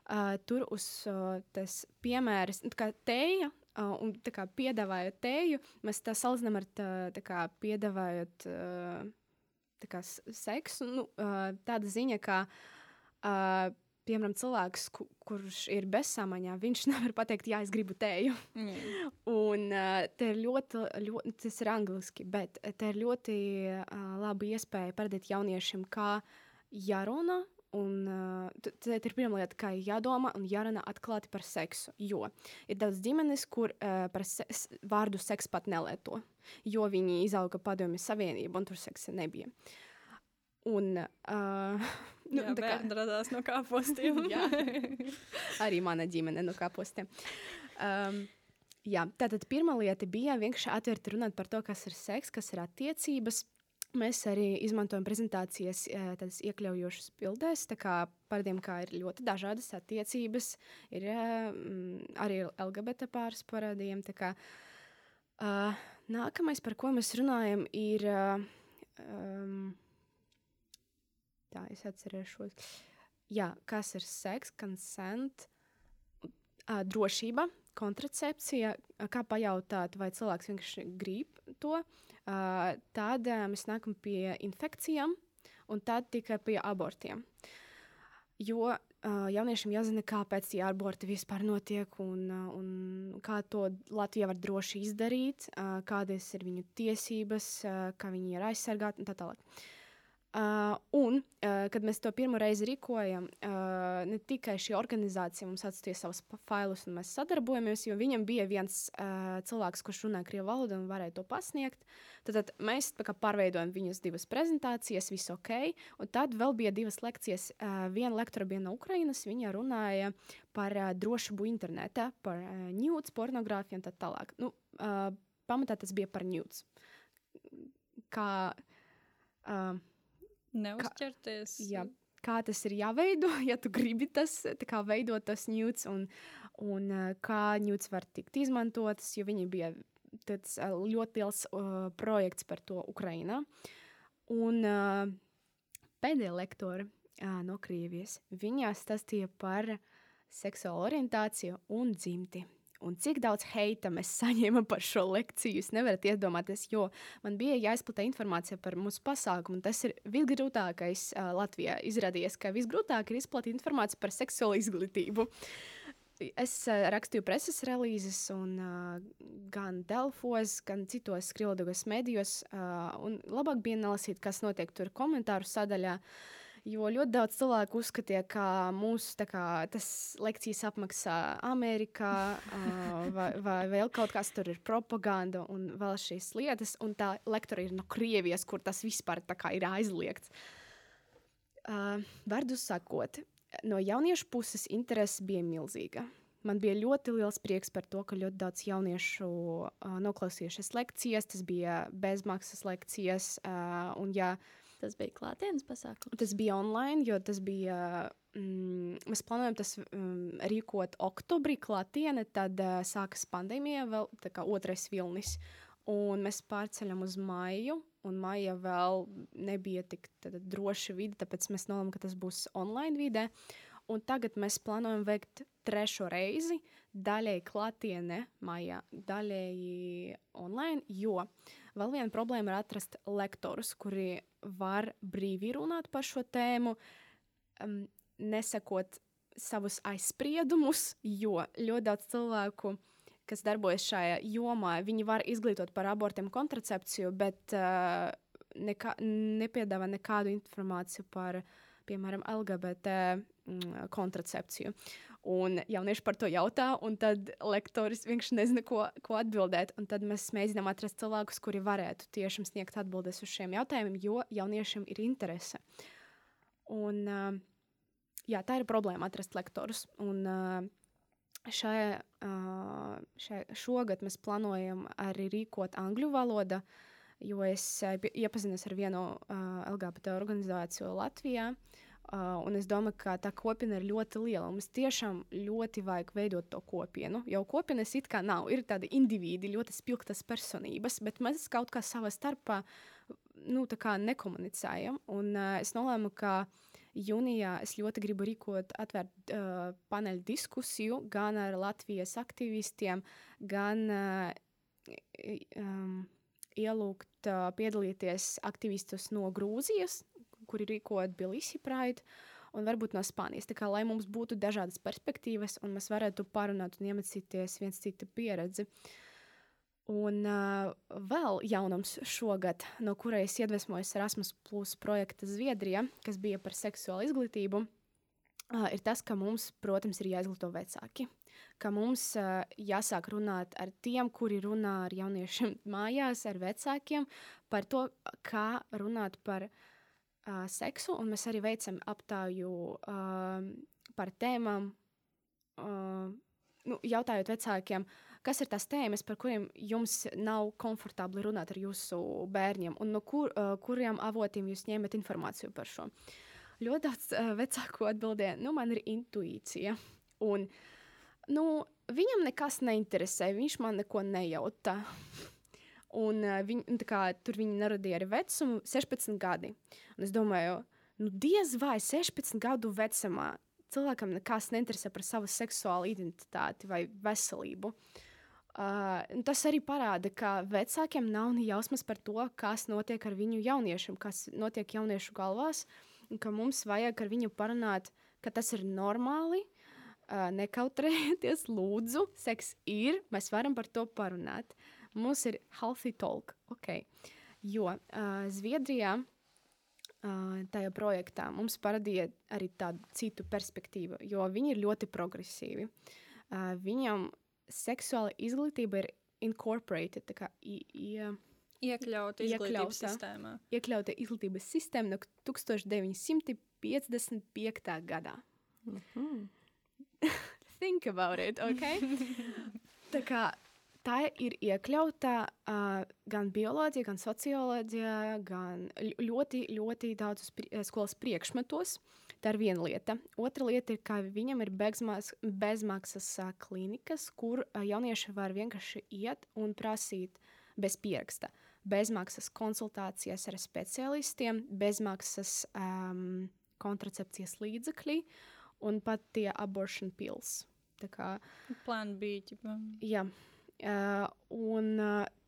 Speaker 3: Uh, tur uz uh, tas piemērs, nu, kā tēja, uh, un tā kā piedāvājot tēju, mēs tā salīdzinām ar tā, tā kā piedāvājot uh, tā kā seksu, nu, uh, tāda ziņa, ka uh, piemēram, cilvēks, ku, kurš ir bezsamaņā, viņš nevar pateikt, jā, es gribu tēju. Mm. un uh, te ir ļoti, ļoti, tas ir angliski, bet te ir ļoti uh, laba iespēja parādīt jauniešiem, kā jārunā. Un tā ir pirmā lieta, kā jādomā un jārunā atklāti par seksu. Jo ir daudz ģimenes, kur uh, par se vārdu seks pat nelieto, jo viņi izauga padomju savienību un tur seksa nebija. Un uh,
Speaker 2: Nu, jā, tā kā radās no kāpostiem.
Speaker 3: Arī mana ģimene no kāpostiem. Um, jā, tātad pirmā lieta bija vienkārši atvērt runāt par to, kas ir seks, kas ir attiecības. Mēs arī izmantojam prezentācijas tādas iekļaujošas bildēs, tā kā parādījām, kā ir ļoti dažādas attiecības. Ir mm, arī LGBT pāris parādījām. Kā, uh, nākamais, par ko mēs runājam, ir um, Tā es atcerēšos. Jā, kas ir seks, consent, uh, drošība, kontracepcija, kā pajautāt, vai cilvēks vienkārši grib to. Uh, tad uh, mēs nākam pie infekcijām, un tad tikai pie abortiem. Jo uh, jauniešiem jāzina, kāpēc tie aborti vispār notiek un, uh, un kā to Latvija var droši izdarīt, uh, kādas ir viņu tiesības, uh, kā viņi ir aizsargāti un tā tālāk. Uh, Uh, un, uh, kad mēs to pirmo reizi rīkojam, uh, ne tikai šī organizācija mums atstāja savus failus, un mēs sadarbojamies, jo viņam bija viens uh, cilvēks, kurš runāja krievu valodu un varēja to pasniegt. Tad, tad mēs pārveidojam viņas divas prezentācijas, viss ok. Un tad vēl bija divas lekcijas. Uh, viena lektora bija no Ukrainas, viņa runāja par uh, drošību internetā, par uh, ņūts, pornogrāfiju un tā tālāk. Nu, uh, pamatā tas bija par ņūts. Kā, uh,
Speaker 2: Neuzķerties.
Speaker 3: Kā, jā, kā tas ir jāveido, ja tu gribi tas, veidot tas ņūts, un, un kā ņūts var tikt izmantotas, jo viņi bija tāds ļoti liels uh, projekts par to Ukrainā. Un uh, pēdējā lektora uh, no Krievijas, viņa stāstīja par seksuālu orientāciju un dzimti un cik daudz heita mēs saņēmām par šo lekciju. Jūs nevarat iedomāties, jo man bija jāizplata informācija par mūsu pasākumu. Tas ir visgrūtākais uh, Latvijā. Izrādījās, ka visgrūtāk ir izplatīt informāciju par seksuālu izglītību. Es uh, rakstīju preses relīzes, un, uh, gan Delfos, gan citos krievlīgos medijos. Uh, labāk bija nelasīt, kas notiek tur komentāru sadaļā. Uh, Jo ļoti daudz cilvēku uzskatīja, ka mūsu kā, lekcijas apmaksā Amerikā, uh, vai, vai vēl kaut kas tur ir propaganda un vēl šīs lietas. Un tā lektora ir no Krievijas, kur tas vispār ir aizliegts. Uh, Vārdu sakot, no jauniešu puses interese bija milzīga. Man bija ļoti liels prieks par to, ka ļoti daudz jauniešu uh, noklausījušies lekcijas, tas bija bezmaksas lekcijas. Uh, un, ja
Speaker 1: Tas bija klātienes pasākums.
Speaker 3: Tas bija online, jo tas bija. Mm, mēs plānojam tas mm, rīkot oktobrī, klātienē, tad uh, sākas pandēmija, vēl kā otrais vilnis. Un mēs pārceļam uz maiju, un maija vēl nebija tik tad, droša vide, tāpēc mēs nolēmām, ka tas būs online vidē. Un tagad mēs plānojam veikt trešo reizi, daļai klātienē, maijā, daļai online, jo vēl viena problēma ir atrast lektorus, kuri var brīvi runāt par šo tēmu, um, nesakot savus aizspriedumus, jo ļoti daudz cilvēku, kas darbojas šajā jomā, viņi var izglītot par abortiem kontracepciju, bet uh, nekā, nepiedāvā nekādu informāciju par piemēram, LGBT mm, kontracepciju. Un jaunieši par to jautā, un tad lektoris vienkārši nezina, ko, ko atbildēt. Un tad mēs mēģinām atrast cilvēkus, kuri varētu tiešām sniegt atbildes uz šiem jautājumiem, jo jauniešiem ir interese. Un, uh, jā, tā ir problēma atrast lektorus. Un, uh, Šajā, uh, šajā, šogad mēs plānojam arī rīkot angļu valodu, jo es iepazinos ar vienu uh, LGBT organizāciju Latvijā. Uh, un es domāju, ka tā kopiena ir ļoti liela. Mums tiešām ļoti vajag veidot to kopienu. Jau kopienas it kā nav, ir tādi individi, ļoti spilgtas personības, bet mēs kaut kā savā starpā nu, nekomunicējam. Un uh, es nolēmu, ka Jūnijā es ļoti gribu rīkot atvērt uh, paneļu diskusiju gan ar Latvijas aktīvistiem, gan uh, um, ielūgt uh, piedalīties aktīvistus no Grūzijas, kuri rīkot Bilisi Pride, un varbūt no Spānijas. Tā kā lai mums būtu dažādas perspektīvas un mēs varētu parunāt un iemācīties viens citu pieredzi. Un uh, vēl jaunums šogad, no kura es iedvesmojos Erasmus Plus projekta Zviedrija, kas bija par seksuālu izglītību, uh, ir tas, ka mums, protams, ir jāizglīto vecāki. Ka mums uh, jāsāk runāt ar tiem, kuri runā ar jauniešiem mājās, ar vecākiem, par to, kā runāt par uh, seksu. Un mēs arī veicam aptauju uh, par tēmām, uh, nu, jautājot vecākiem, kas ir tās tēmas, par kuriem jums nav komfortabli runāt ar jūsu bērniem, un no kur, uh, kuriem avotiem jūs ņemat informāciju par šo. Ļoti daudz uh, vecāku atbildēja, nu, man ir intuīcija. Un, nu, viņam nekas neinteresē, viņš man neko nejautā. Un, uh, viņ, kā, tur viņi neradīja arī vecumu, 16 gadi. Un es domāju, nu, diez vai 16 gadu vecumā cilvēkam nekas neinteresē par savu seksuālu identitāti vai veselību. Uh, Uh, tas arī parāda, ka vecākiem nav ne jausmas par to, kas notiek ar viņu jauniešiem, kas notiek jauniešu galvās, un ka mums vajag ar viņu parunāt, ka tas ir normāli. Uh, nekautrējieties, lūdzu, seks ir, mēs varam par to parunāt. Mums ir healthy talk, ok. Jo uh, Zviedrijā uh, tajā projektā mums parādīja arī tādu citu perspektīvu, jo viņi ir ļoti progresīvi. Uh, viņam seksuāla izglītība ir incorporated, tā kā i, i,
Speaker 2: iekļauta izglītības sistēmā.
Speaker 3: Iekļauta izglītības sistēma no 1955. gadā. Mm -hmm. Think about it, ok? tā kā tā ir iekļauta uh, gan bioloģijā, gan socioloģijā, gan ļoti, ļoti daudzos pri skolas priekšmetos. Tā ir viena lieta. Otra lieta ir, ka viņam ir bezmaks, bezmaksas uh, klinikas, kur uh, jaunieši var vienkārši iet un prasīt bez pieraksta. Bezmaksas konsultācijas ar specialistiem, bezmaksas um, kontracepcijas līdzekļi un pat tie abortion pills. Tā kā
Speaker 2: plāna bija.
Speaker 3: Jā, un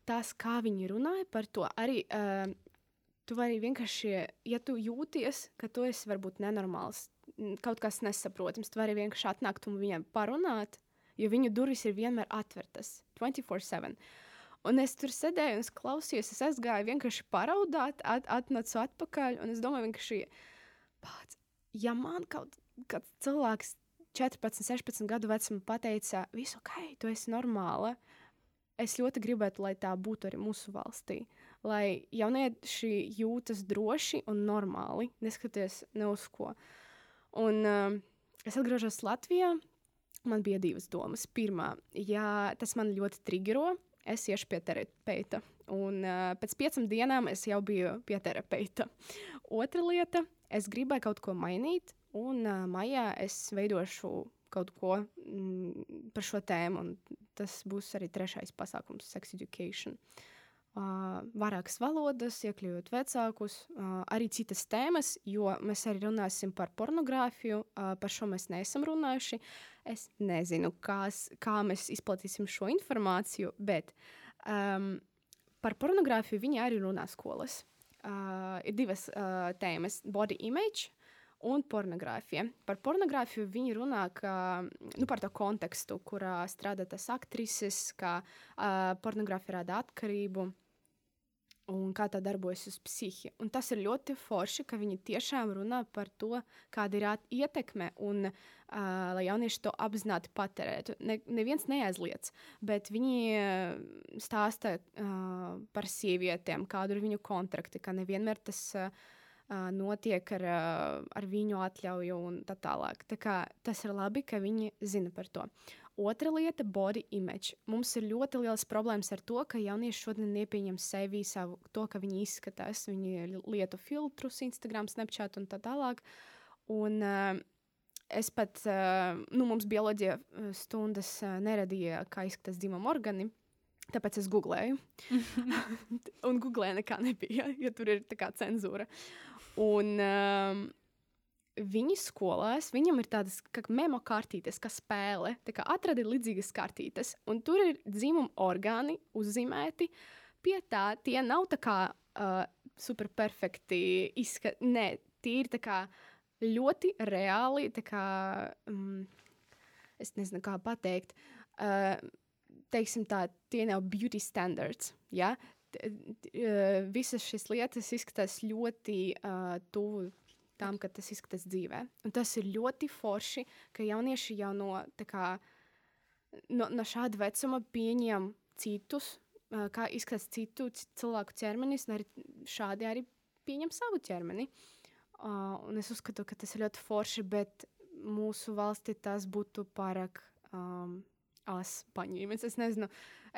Speaker 3: tas, kā viņi runāja par to, arī tu vari vienkārši, ja tu jūties, ka tu esi varbūt nenormāls, kaut kas nesaprotams, tu vari vienkārši atnākt un viņam parunāt, jo viņu durvis ir vienmēr atvērtas 24-7. Un es tur sēdēju un klausījos, es aizgāju vienkārši paraudāt, at, atnācu atpakaļ, un es domāju, vienkārši, pats, ja man kaut kāds cilvēks 14, 16 gadu vecumā pateica, visu ok, tu esi normāla, es ļoti gribētu, lai tā būtu arī mūsu valstī. Lai jaunieši jūtas droši un normāli, neskatoties ne uz ko. Un uh, es atgriežos Latvijā. Man bija divas domas. Pirmā, ja tas man ļoti triggero, es iešu pie terapeita. Un uh, pēc piecām dienām es jau biju pie terapeita. Otra lieta, es gribēju kaut ko mainīt, un uh, maijā es veidošu kaut ko mm, par šo tēmu. Tas būs arī trešais pasākums, Sex Education. Uh, Uh, vairākas valodas, iekļaujot vecākus, uh, arī citas tēmas, jo mēs arī runāsim par pornogrāfiju. Uh, par šo mēs neesam runājuši. Es nezinu, kās, kā mēs izplatīsim šo informāciju, bet um, par pornogrāfiju viņi arī runā skolas. Uh, ir divas uh, tēmas - body image un pornogrāfija. Par pornogrāfiju viņi runā ka, nu, par to kontekstu, kurā strādā tas aktrises, kā uh, pornogrāfija rada atkarību un kā tā darbojas uz psihi. Un tas ir ļoti forši, ka viņi tiešām runā par to, kāda ir ietekme, un uh, lai jaunieši to apzināti patērētu. Ne, neviens neaizliedz, bet viņi stāsta uh, par sievietēm, kāda ir viņu kontrakti, ka nevienmēr tas uh, notiek ar, ar viņu atļauju un tā tālāk. Tā kā, tas ir labi, ka viņi zina par to. Otra lieta - body image. Mums ir ļoti liels problēmas ar to, ka jaunieši šodien nepieņem sevi savu, to, ka viņi izskatās. Viņi lieto filtrus, Instagram, Snapchat un tā tālāk. Un, uh, es pat, uh, nu, mums bioloģija stundas uh, neradīja, kā izskatās dzimuma organi. Tāpēc es googlēju. un googlē nekā nebija, jo tur ir tā kā cenzūra. Un, uh, viņi skolās, viņam ir tādas memo kartītes, kā spēle. Tā kā atradi līdzīgas kartītes, un tur ir dzimuma orgāni uzzīmēti. Pie tā tie nav tā kā uh, superperfekti izskati. Nē, tie ir tā kā ļoti reāli. Kā, um, es nezinu, kā pateikt. Uh, teiksim tā, tie nav beauty standards. Ja? Uh, visas šīs lietas izskatās ļoti uh, tuvu tam, ka tas izskatās dzīvē. Un tas ir ļoti forši, ka jaunieši jau no, kā, no, no šāda vecuma pieņem citus, kā izskatās citu cilvēku ķermenis, un arī šādi arī pieņem savu ķermeni. Uh, un es uzskatu, ka tas ir ļoti forši, bet mūsu valstī tas būtu pārāk um, as paņēmis. Es nezinu,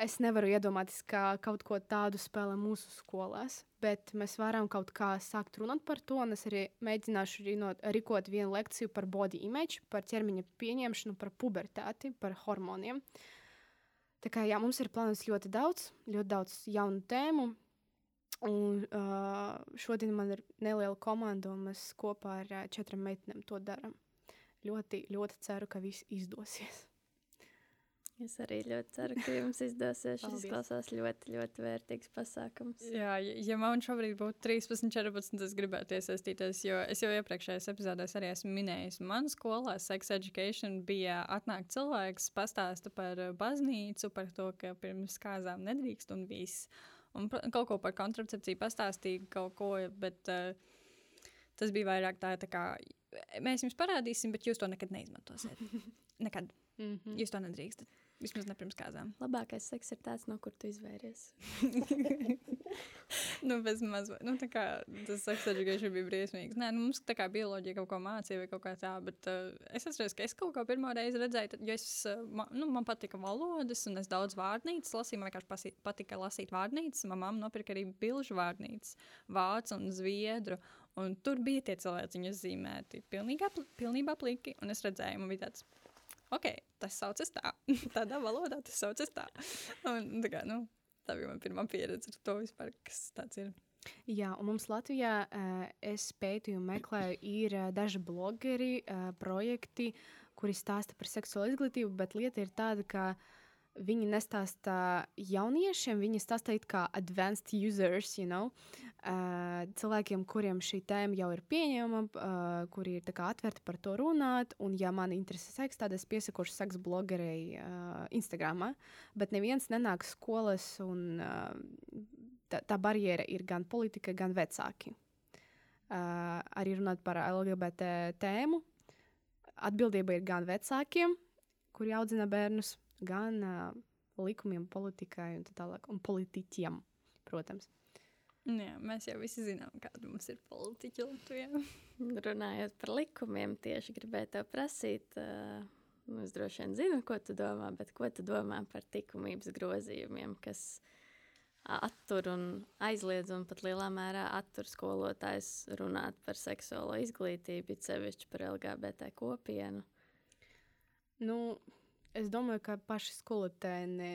Speaker 3: es nevaru iedomāties, kā kaut ko tādu spēlē mūsu skolās, bet mēs varam kaut kā sākt runāt par to. Es arī mēģināšu rinot, rīkot vienu lekciju par body image, par ķermeņa pieņemšanu, par pubertāti, par hormoniem. Tā kā jā, mums ir plānots ļoti daudz, ļoti daudz jaunu tēmu. Un uh, šodien man ir neliela komanda, un mēs kopā ar uh, četrām meitenēm to darām. Ļoti, ļoti ceru, ka viss izdosies.
Speaker 1: Es arī ļoti ceru, ka jums izdosies. Šis izklausās ļoti, ļoti vērtīgs pasākums.
Speaker 2: Jā, ja man šobrīd būtu 13, 14, es gribētu iesaistīties, jo es jau iepriekšējās epizodēs arī esmu minējis. Man skolā sex education bija atnāk cilvēks, pastāsta par baznīcu, par to, ka pirms kāzām nedrīkst un viss. Un kaut ko par kontracepciju pastāstīja, kaut ko, bet uh, tas bija vairāk tā, tā kā mēs jums parādīsim, bet jūs to nekad neizmantosiet. Nekad. Mm -hmm. Jūs to nedrīkstat. Vismaz ne pirms kāzām.
Speaker 1: Labākais seks ir tāds, no kur tu izvairies.
Speaker 2: nu, bez maz, nu, tā kā tas seks education bija briesmīgs. Nē, nu, mums tā kā bioloģija kaut ko mācīja vai kaut kā tā, bet uh, es atceros, ka es kaut ko pirmo reizi redzēju, tad, jo es, uh, man, nu, man patika valodas un es daudz vārdnīcas lasīju, man vienkārši pasī, patika lasīt vārdnīcas. Mamma nopirka arī bilžu vārdnīcas, vācu un zviedru. Un tur bija tie cilvēki zīmēti pilnībā, pilnībā pliki, un es redzēju, man bija tāds ok, tas saucas tā. Tādā valodā tas saucas tā. Un, tā, kā, nu, tā bija mana pirmā pieredze ar to vispār, kas tāds ir.
Speaker 3: Jā, un mums Latvijā uh, es pētīju, meklēju, ir uh, daži blogeri, uh, projekti, kuri stāsta par seksuālo izglītību, bet lieta ir tāda, ka viņi nestāsta jauniešiem, viņi stāsta kā advanced users, you know, uh, cilvēkiem, kuriem šī tēma jau ir pieņemama, uh, kuri ir atvērti par to runāt. Un, ja man interesē seks, tad es piesakošu seks blogerei uh, Instagram. Bet neviens nenāk skolas, un uh, tā, tā barjera ir gan politika, gan vecāki. Uh, arī runāt par LGBT tēmu. Atbildība ir gan vecākiem, kuri audzina bērnus, gan uh, likumiem, politikai un tā tālāk, un politiķiem, protams.
Speaker 2: Jā, mēs jau visi zinām, kāda mums ir politiķa Latvijā.
Speaker 1: Runājot par likumiem, tieši gribēju te prasīt. Uh, es droši vien zinu, ko tu domā, bet ko tu domā par likumības grozījumiem, kas attur un aizliedz un pat lielā mērā attur skolotājs runāt par seksuālo izglītību, it sevišķi par LGBT kopienu?
Speaker 3: Nu, Es domāju, ka paši skolotāji ne,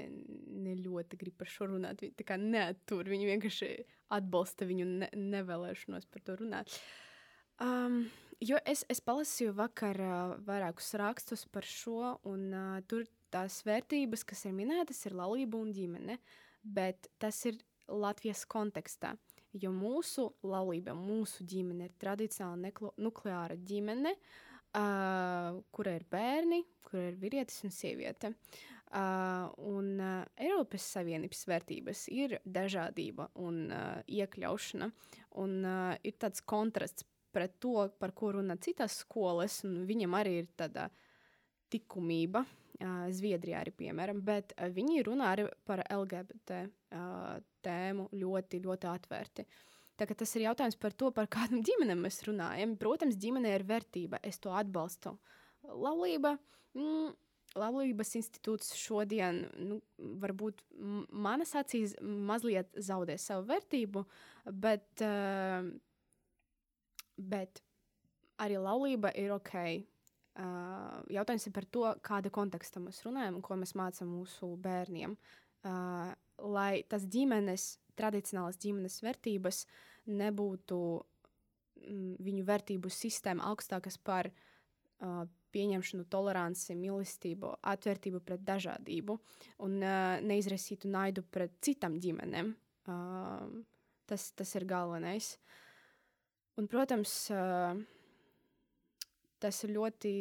Speaker 3: ne ļoti grib par šo runāt. Viņi neatur, viņi vienkārši atbalsta viņu ne, nevēlēšanos par to runāt. Um, jo es, es palasīju vakar uh, vairākus rakstus par šo, un uh, tur tās vērtības, kas ir minētas, ir laulība un ģimene. Bet tas ir Latvijas kontekstā. Jo mūsu laulība, mūsu ģimene ir tradicionāli nukleāra ģimene. Uh, uh, kura ir bērni, kur ir vīrietis un sieviete. Uh, un uh, Eiropas Savienības vērtības ir dažādība un uh, iekļaušana. Un, uh, ir tāds kontrasts pret to, par ko runā citas skolas, un viņam arī ir tāda likumība. Uh, Zviedrijā arī, piemēram, bet uh, viņi runā arī par LGBT uh, tēmu ļoti, ļoti atvērti. Tā, tas ir jautājums par to, par kādam ģimenēm mēs runājam. Protams, ģimenē ir vērtība, es to atbalstu. Laulība, mm, Laulības institūts šodien, nu, varbūt manas acīs, mazliet zaudē savu vērtību, bet, uh, bet arī laulība ir ok. Uh, jautājums ir par to, kāda konteksta mēs runājam un ko mēs mācām mūsu bērniem. Uh, lai tas ģimenes, tradicionālas ģimenes vērtības nebūtu mm, viņu vērtību sistēma augstākas par uh, pieņemšanu, toleranci, mīlestību, atvērtību pret dažādību un uh, neizraisītu naidu pret citām ģimenēm. Uh, tas, tas ir galvenais. Un, protams, uh, tas ir ļoti,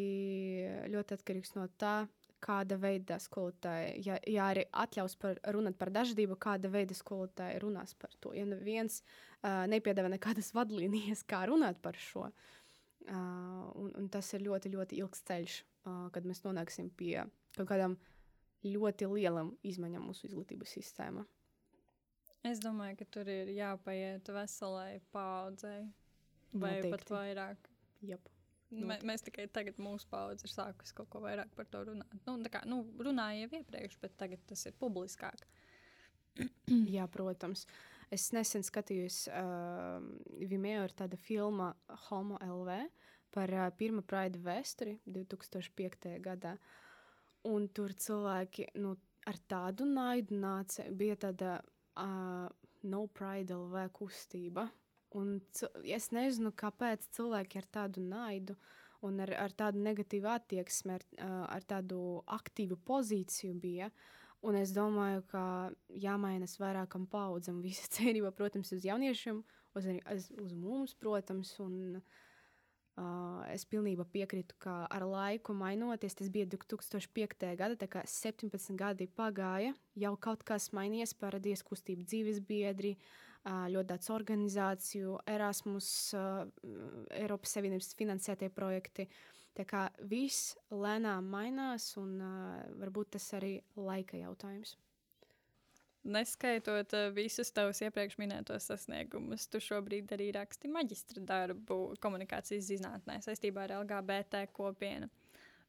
Speaker 3: ļoti atkarīgs no tā, kāda veida skolotāji, ja, ja arī atļaus par, runāt par dažādību, kāda veida skolotāji runās par to. Ja neviens uh, nepiedāvā nekādas vadlīnijas, kā runāt par šo, uh, un, un tas ir ļoti, ļoti ilgs ceļš, uh, kad mēs nonāksim pie kaut kādām ļoti lielām izmaiņām mūsu izglītības sistēmā.
Speaker 2: Es domāju, ka tur ir jāpaiet veselai paudzei, vai Noteikti. pat vairāk.
Speaker 3: Jep.
Speaker 2: Mē, mēs tikai tagad, mūsu paudze ir sākusi kaut ko vairāk par to runāt. Nu, kā, nu, runāja jau iepriekš, bet tagad tas ir publiskāk.
Speaker 3: Jā, protams. Es nesen skatījos, uh, Vimeo ir tāda filma Homo LV par uh, pirmo Pride vēsturi 2005. gadā. Un tur cilvēki nu, ar tādu naidu nāca, bija tāda uh, No Pride LV kustība. Un es nezinu, kāpēc cilvēki ar tādu naidu un ar, ar tādu negatīvu attieksmi, ar, ar tādu aktīvu pozīciju bija. Un es domāju, ka jāmainas vairākam paudzam. Visa cerība, protams, uz jauniešiem, uz, uz mums, protams. Un, uh, es pilnībā piekrītu, ka ar laiku mainoties, tas bija 2005. gada, tā kā 17 gadi pagāja, jau kaut kas mainījies, parādījās kustība dzīves biedri, ļoti daudz organizāciju, Erasmus, Eiropas Savienības finansētie projekti. Tā kā viss lēnām mainās, un varbūt tas arī laika jautājums.
Speaker 2: Neskaitot uh, visus tavus iepriekš minētos sasniegumus, tu šobrīd arī raksti maģistra darbu komunikācijas zinātnē saistībā ar LGBT kopienu.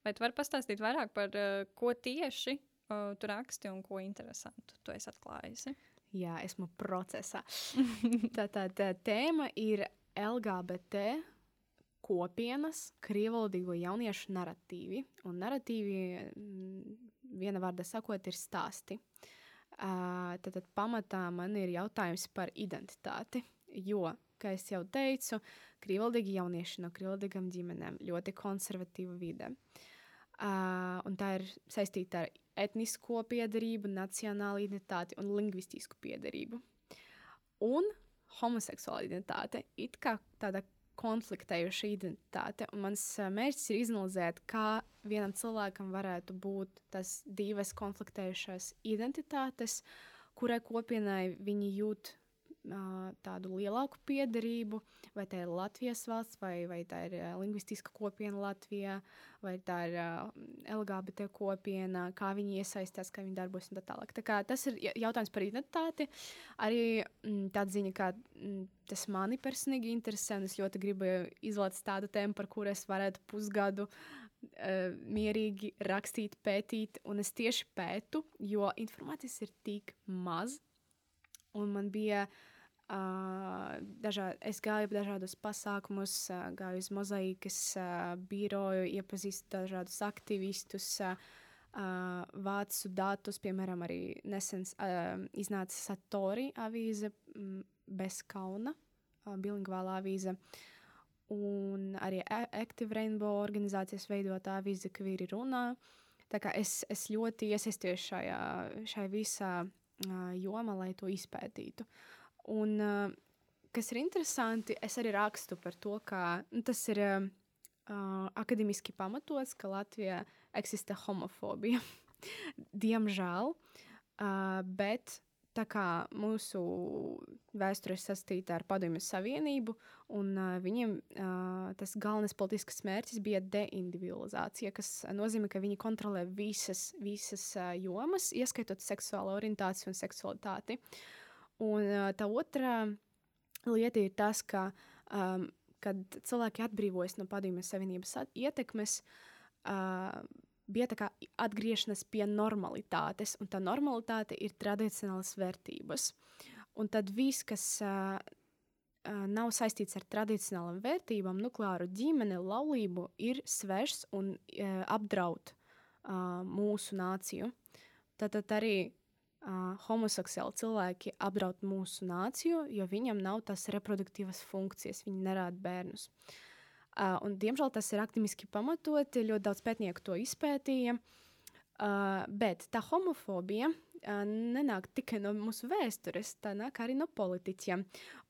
Speaker 2: Vai tu vari pastāstīt vairāk par uh, ko tieši uh, tu raksti un ko interesantu tu esi atklājusi?
Speaker 3: Jā, esmu procesā. tā, tā, tā tēma ir LGBT kopienas, krievvalodīgo jauniešu narratīvi. Un narratīvi, mm, viena vārda sakot, ir stāsti. Uh, tad, tad pamatā man ir jautājums par identitāti. Jo, kā jau teicu, krievvaldīgi jaunieši no krievvaldīgām ģimenēm ļoti konservatīva vide. Uh, tā ir saistīta ar etnisko piedarību, nacionālu identitāti un lingvistisku piedarību. Un homoseksuāla identitāte it kā tāda konfliktējuša identitāte. Un mans mērķis ir izanalizēt, kā vienam cilvēkam varētu būt tas divas konfliktējušās identitātes, kurai kopienai viņi jūt tādu lielāku piederību, vai tā ir Latvijas valsts, vai, vai tā ir lingvistiska kopiena Latvijā, vai tā ir LGBT kopiena, kā viņi iesaistās, kā viņi darbojas un tā tālāk. Tā kā tas ir jautājums par identitāti. Arī tāda ziņa, kā tas mani personīgi interesē, es ļoti gribu izvēlēt tādu tēmu, par kuru es varētu pusgadu uh, mierīgi rakstīt, pētīt, un es tieši pētu, jo informācijas ir tik maz, un man bija uh, Uh, dažā, es gāju dažādos pasākumus, uh, gāju uz mozaīkas uh, biroju, iepazīstu dažādus aktivistus, uh, vācu datus, piemēram, arī nesen uh, iznāca Satori avīze m, bez kauna, uh, bilingvāla avīze. Un arī Active Rainbow organizācijas veidotā avīze, ka vīri runā. Tā kā es, es ļoti iesaistījos šajā, šajā visā uh, jomā, lai to izpētītu. Uh, Un, uh, kas ir interesanti, es arī rakstu par to, ka nu, tas ir uh, akadēmiski pamatots, ka Latvijā eksistē homofobija. Diemžēl. Uh, bet tā kā mūsu vēsture ir saistīta ar Padomju Savienību, un uh, viņiem uh, tas galvenais politisks mērķis bija deindividualizācija, kas nozīmē, ka viņi kontrolē visas, visas uh, jomas, ieskaitot seksuālo orientāciju un seksualitāti. Un uh, tā otrā lieta ir tas, ka, um, kad cilvēki atbrīvojas no Padomju Savienības ietekmes, uh, bija tā kā atgriešanās pie normalitātes, un tā normalitāte ir tradicionālas vērtības. Un tad viss, kas uh, nav saistīts ar tradicionālām vērtībām, nukleāru ģimeni, laulību, ir svešs un uh, apdraud uh, mūsu nāciju. Tad, tad arī uh, homoseksuāli cilvēki apdraud mūsu nāciju, jo viņam nav tās reproduktīvas funkcijas, viņi nerāda bērnus. Uh, un, diemžēl tas ir akademiski pamatoti, ļoti daudz pētnieku to izpētīja. Uh, bet tā homofobija uh, nenāk tikai no mūsu vēstures, tā nāk arī no politiķiem.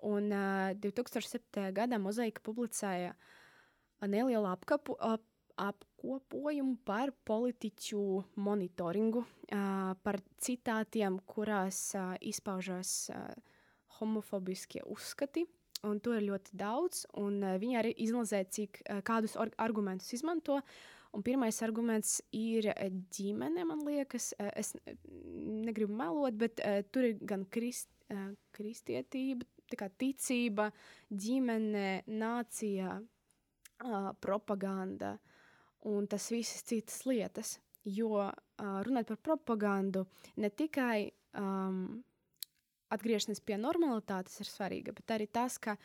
Speaker 3: Un uh, 2007. gadā Mozaika publicēja nelielu apkapu, ap, apkopojumu par politiķu monitoringu, uh, par citātiem, kurās uh, izpaužās uh, homofobiskie uzskati un to ir ļoti daudz. Uh, viņi arī izanalizē, cik, uh, kādus argumentus izmanto. Un pirmais arguments ir ģimene, man liekas. Uh, es negribu melot, bet uh, tur ir gan krist, uh, kristietība, ticība, ģimene, nācija, uh, propaganda un tas visas citas lietas. Jo uh, runāt par propagandu ne tikai um, atgriešanās pie normalitātes ir svarīga, bet arī tas, ka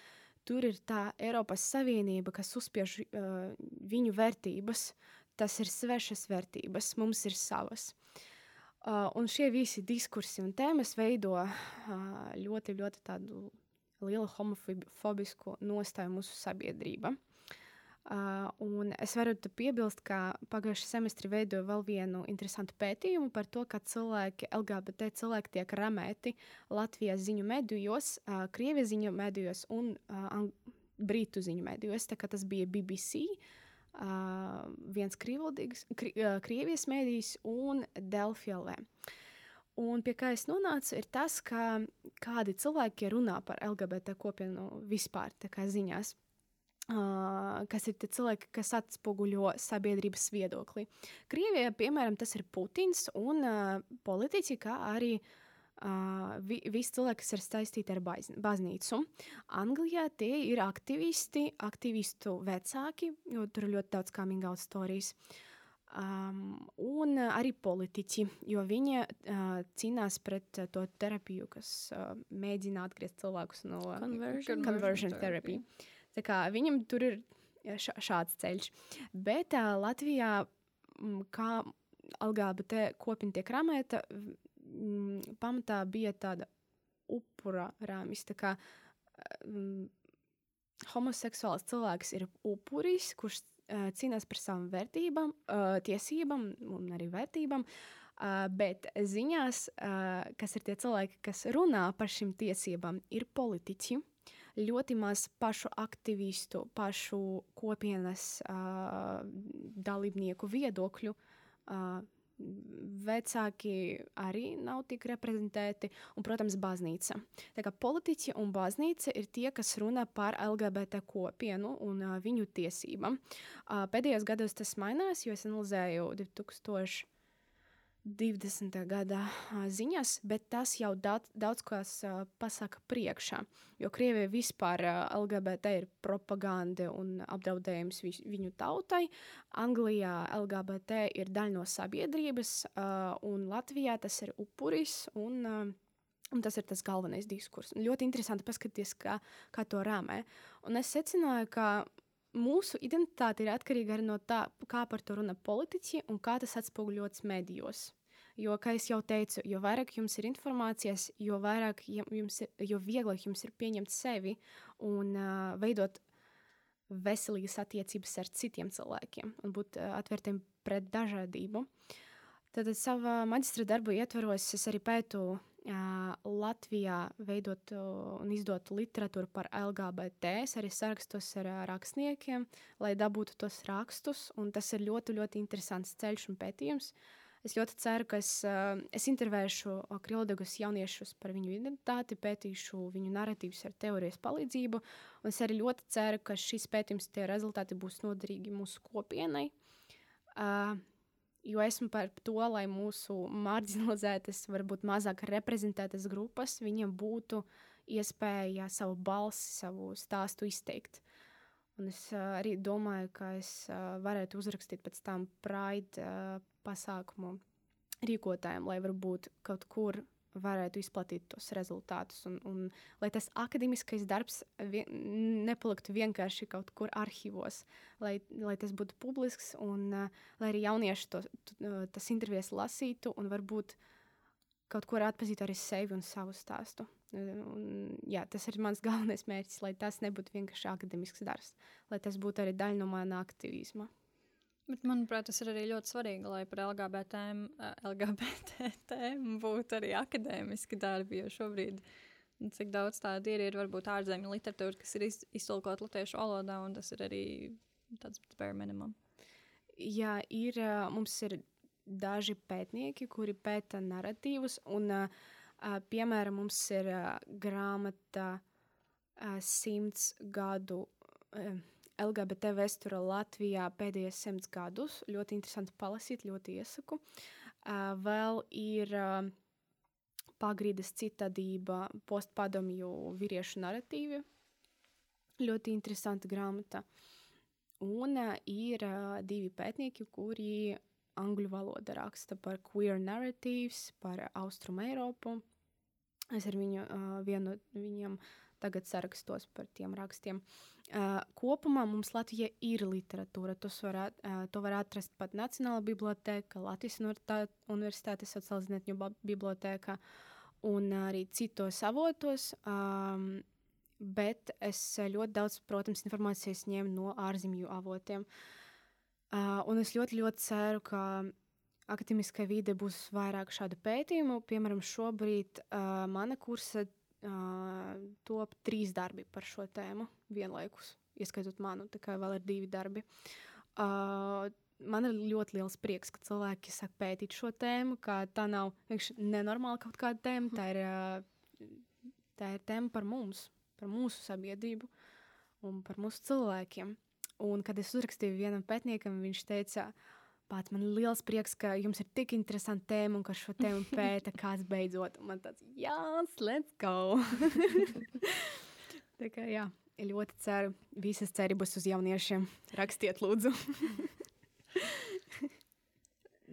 Speaker 3: tur ir tā Eiropas Savienība, kas uzspiež uh, viņu vērtības. Tas ir svešas vērtības, mums ir savas. Uh, un šie visi diskursi un tēmas veido uh, ļoti, ļoti tādu lielu homofobisku nostāju mūsu sabiedrībā. Uh, un es varu piebilst, ka pagājušā semestrī veidoju vēl vienu interesantu pētījumu par to, kā cilvēki, LGBT cilvēki tiek ramēti Latvijas ziņu medijos, uh, Krievijas ziņu medijos un uh, Brītu ziņu medijos. Tas bija BBC, uh, viens krīvaldīgs, kri, uh, Krievijas medijs un Delfi LV. Un pie kā es nonācu, ir tas, ka kādi cilvēki runā par LGBT kopienu vispār ziņās. Uh, kas ir tie cilvēki, kas atspoguļo sabiedrības viedokli. Krievijā, piemēram, tas ir Putins un uh, politiķi, kā arī uh, vi, visi cilvēki, kas ir saistīti ar baiz, baznīcu. Anglijā tie ir aktivisti, aktivistu vecāki, jo tur ir ļoti daudz coming out stories. Um, un arī politiķi, jo viņi uh, cīnās pret uh, to terapiju, kas uh, mēģina atgriezt cilvēkus no
Speaker 2: conversion,
Speaker 3: conversion therapy. therapy. Viņam tur ir šāds ceļš. Bet uh, Latvijā, kā LGBT kopiena tiek ramēta, m, pamatā bija tāda upura rāmis. Tā kā m, homoseksuāls cilvēks ir upuris, kurš uh, cīnās par savām vērtībām, uh, tiesībām un arī vērtībām. Uh, bet ziņās, kas ir tie cilvēki, kas runā par šīm tiesībām, ir politiķi. Ļoti maz pašu aktivistu, pašu kopienas uh, dalībnieku viedokļu. Uh, Vecāki arī nav tik reprezentēti, un, protams, baznīca. Tā kā politiķi un baznīca ir tie, kas runā par LGBT kopienu un uh, viņu tiesībām. Uh, pēdējos gados tas mainās, jo es analizēju 2000. 20. gada ziņas, bet tas jau daudz, daudz kas pasaka priekšā. Jo Krievija vispār LGBT ir propaganda un apdraudējums vi, viņu tautai. Anglijā LGBT ir daļa no sabiedrības, un Latvijā tas ir upuris. Un, Un tas ir tas galvenais diskurss. Ļoti interesanti paskatīties, kā, kā to rāmē. Un es secināju, ka mūsu identitāte ir atkarīga arī no tā, kā par to runā politiķi un kā tas atspoguļots medijos. Jo, kā jau teicu, jo vairāk jums ir informācijas, jo, jums ir, jo vieglāk jums ir pieņemt sevi un uh, veidot veselīgas attiecības ar citiem cilvēkiem un būt uh, atvērtiem pret dažādību. Tad savā maģistra darbu ietvaros es arī pētu uh, Latvijā veidot un izdot literatūru par LGBT. Es arī sarakstos ar uh, rakstniekiem, lai dabūtu tos rakstus. Tas ir ļoti, ļoti interesants ceļš un pētījums. Uh, Es ļoti ceru, ka es, uh, es intervēšu Krildegus jauniešus par viņu identitāti, pētīšu viņu narratīvus ar teorijas palīdzību. Es arī ļoti ceru, ka šis pētījums, tie rezultāti būs noderīgi mūsu kopienai. Uh, jo esmu par to, lai mūsu marginalizētas, varbūt mazāk reprezentētas grupas, viņiem būtu iespēja savu balsi, savu stāstu izteikt. Un es uh, arī domāju, ka es uh, varētu uzrakstīt pēc tam Pride uh, pasākumu rīkotājiem, lai varbūt kaut kur varētu izplatīt tos rezultātus. Un, un lai tas akadēmiskais darbs vien, nepaliktu vienkārši kaut kur arhīvos, lai, lai tas būtu publisks un uh, lai arī jaunieši to, to, tas intervijas lasītu un varbūt kaut kur atpazītu arī sevi un savu stāstu. Un, jā, tas ir mans galvenais mērķis, lai tas nebūtu vienkārši akadēmisks darbs, lai tas būtu arī daļa no mana aktivisma.
Speaker 2: Bet, manuprāt, tas ir arī ļoti svarīgi, lai par LGBT, LGBT tēmu būtu arī akadēmiski darbi. Jo šobrīd, cik daudz tādu ir, ir varbūt ārzemju literatūra, kas ir iz, iztulkota latviešu valodā, un tas ir arī tāds bare minimum.
Speaker 3: Jā, ir, mums ir daži pētnieki, kuri pēta narratīvus, un, piemēram, mums ir grāmata simts gadu LGBT vēsture Latvijā pēdējos simts gadus. Ļoti interesanti palasīt, ļoti iesaku. Uh, vēl ir uh, pagrīdes citadība, postpadomju vīriešu narratīvi. Ļoti interesanta grāmata. Un uh, ir uh, divi pētnieki, kuri angļu valoda raksta par queer narratives, par Austrumu Eiropu. Es ar viņu uh, vienu no viņiem tagad sarakstos par tiem rakstiem. Uh, kopumā mums Latvijā ir literatūra. Var, uh, to var atrast pat Nacionālā biblioteka, Latvijas Universitātes sociālās zinātņu biblioteka un arī citos avotos. Um, bet es ļoti daudz, protams, informācijas ņēmu no ārzemju avotiem. Uh, un es ļoti, ļoti ceru, ka akadēmiskā vide būs vairāk šādu pētījumu. Piemēram, šobrīd uh, mana kursa uh, top trīs darbi par šo tēmu vienlaikus, ieskaitot manu, tā kā vēl ir divi darbi. Uh, man ir ļoti liels prieks, ka cilvēki sāk pētīt šo tēmu, ka tā nav vienkārši nenormāla kaut kāda tēma, tā ir, tā ir tēma par mums, par mūsu sabiedrību un par mūsu cilvēkiem. Un, kad es uzrakstīju vienam pētniekam, viņš teica, uh, Pats man ir liels prieks, ka jums ir tik interesanta tēma un ka šo tēmu pēta kāds beidzot. Man tāds, jā, let's go! Tā kā jā, ļoti ceru, visas cerības uz jauniešiem. Rakstiet, lūdzu!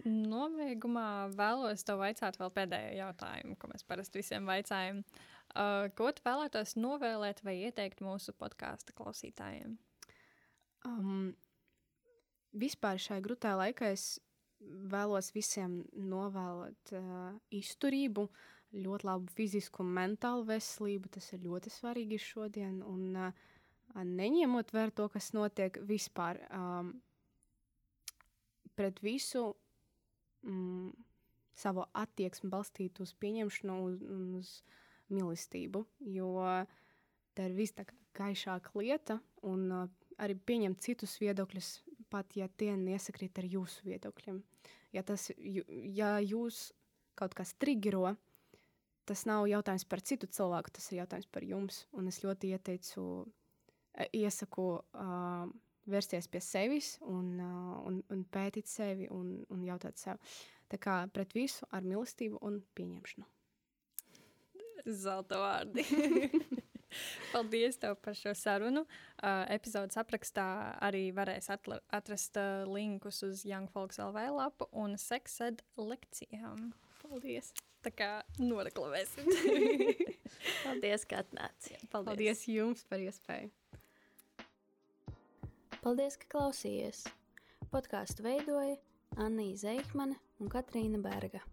Speaker 2: Nobeigumā vēlos tev vaicāt vēl pēdējo jautājumu, ko mēs parasti visiem vaicājam. Uh, ko tu vēlētos novēlēt vai ieteikt mūsu podkāstu klausītājiem?
Speaker 3: Um, vispār šai grūtā laikā es vēlos visiem novēlēt uh, izturību, ļoti labu fizisku un mentālu veselību. Tas ir ļoti svarīgi šodien. Un uh, neņemot vērā to, kas notiek vispār um, pret visu. Mm, savu attieksmi balstīt uz pieņemšanu un uz, uz mīlestību. Jo tā ir viss tā gaišāka lieta, un uh, arī pieņemt citus viedokļus, pat ja tie nesakrīt ar jūsu viedokļiem. Ja, tas, ja jūs kaut kas triggero, tas nav jautājums par citu cilvēku, tas ir jautājums par jums. Un es ļoti ieteicu, e, iesaku uh, vērsties pie sevis un, uh, un, un pētīt sevi un, un jautāt sev. Tā kā pret visu ar mīlestību un pieņemšanu.
Speaker 2: Zelta vārdi. Paldies tev par šo sarunu. Uh, epizodes aprakstā arī varēs atrast uh, linkus uz Young Folks LV lapu un seksed lekcijām.
Speaker 3: Paldies!
Speaker 2: Tā kā noreklavēsim.
Speaker 1: Paldies, ka atnāci.
Speaker 3: Paldies. Paldies jums par iespēju.
Speaker 1: Paldies, ka klausījies. Podkāstu veidoja Anna Zeikmane un Katrīna Berga.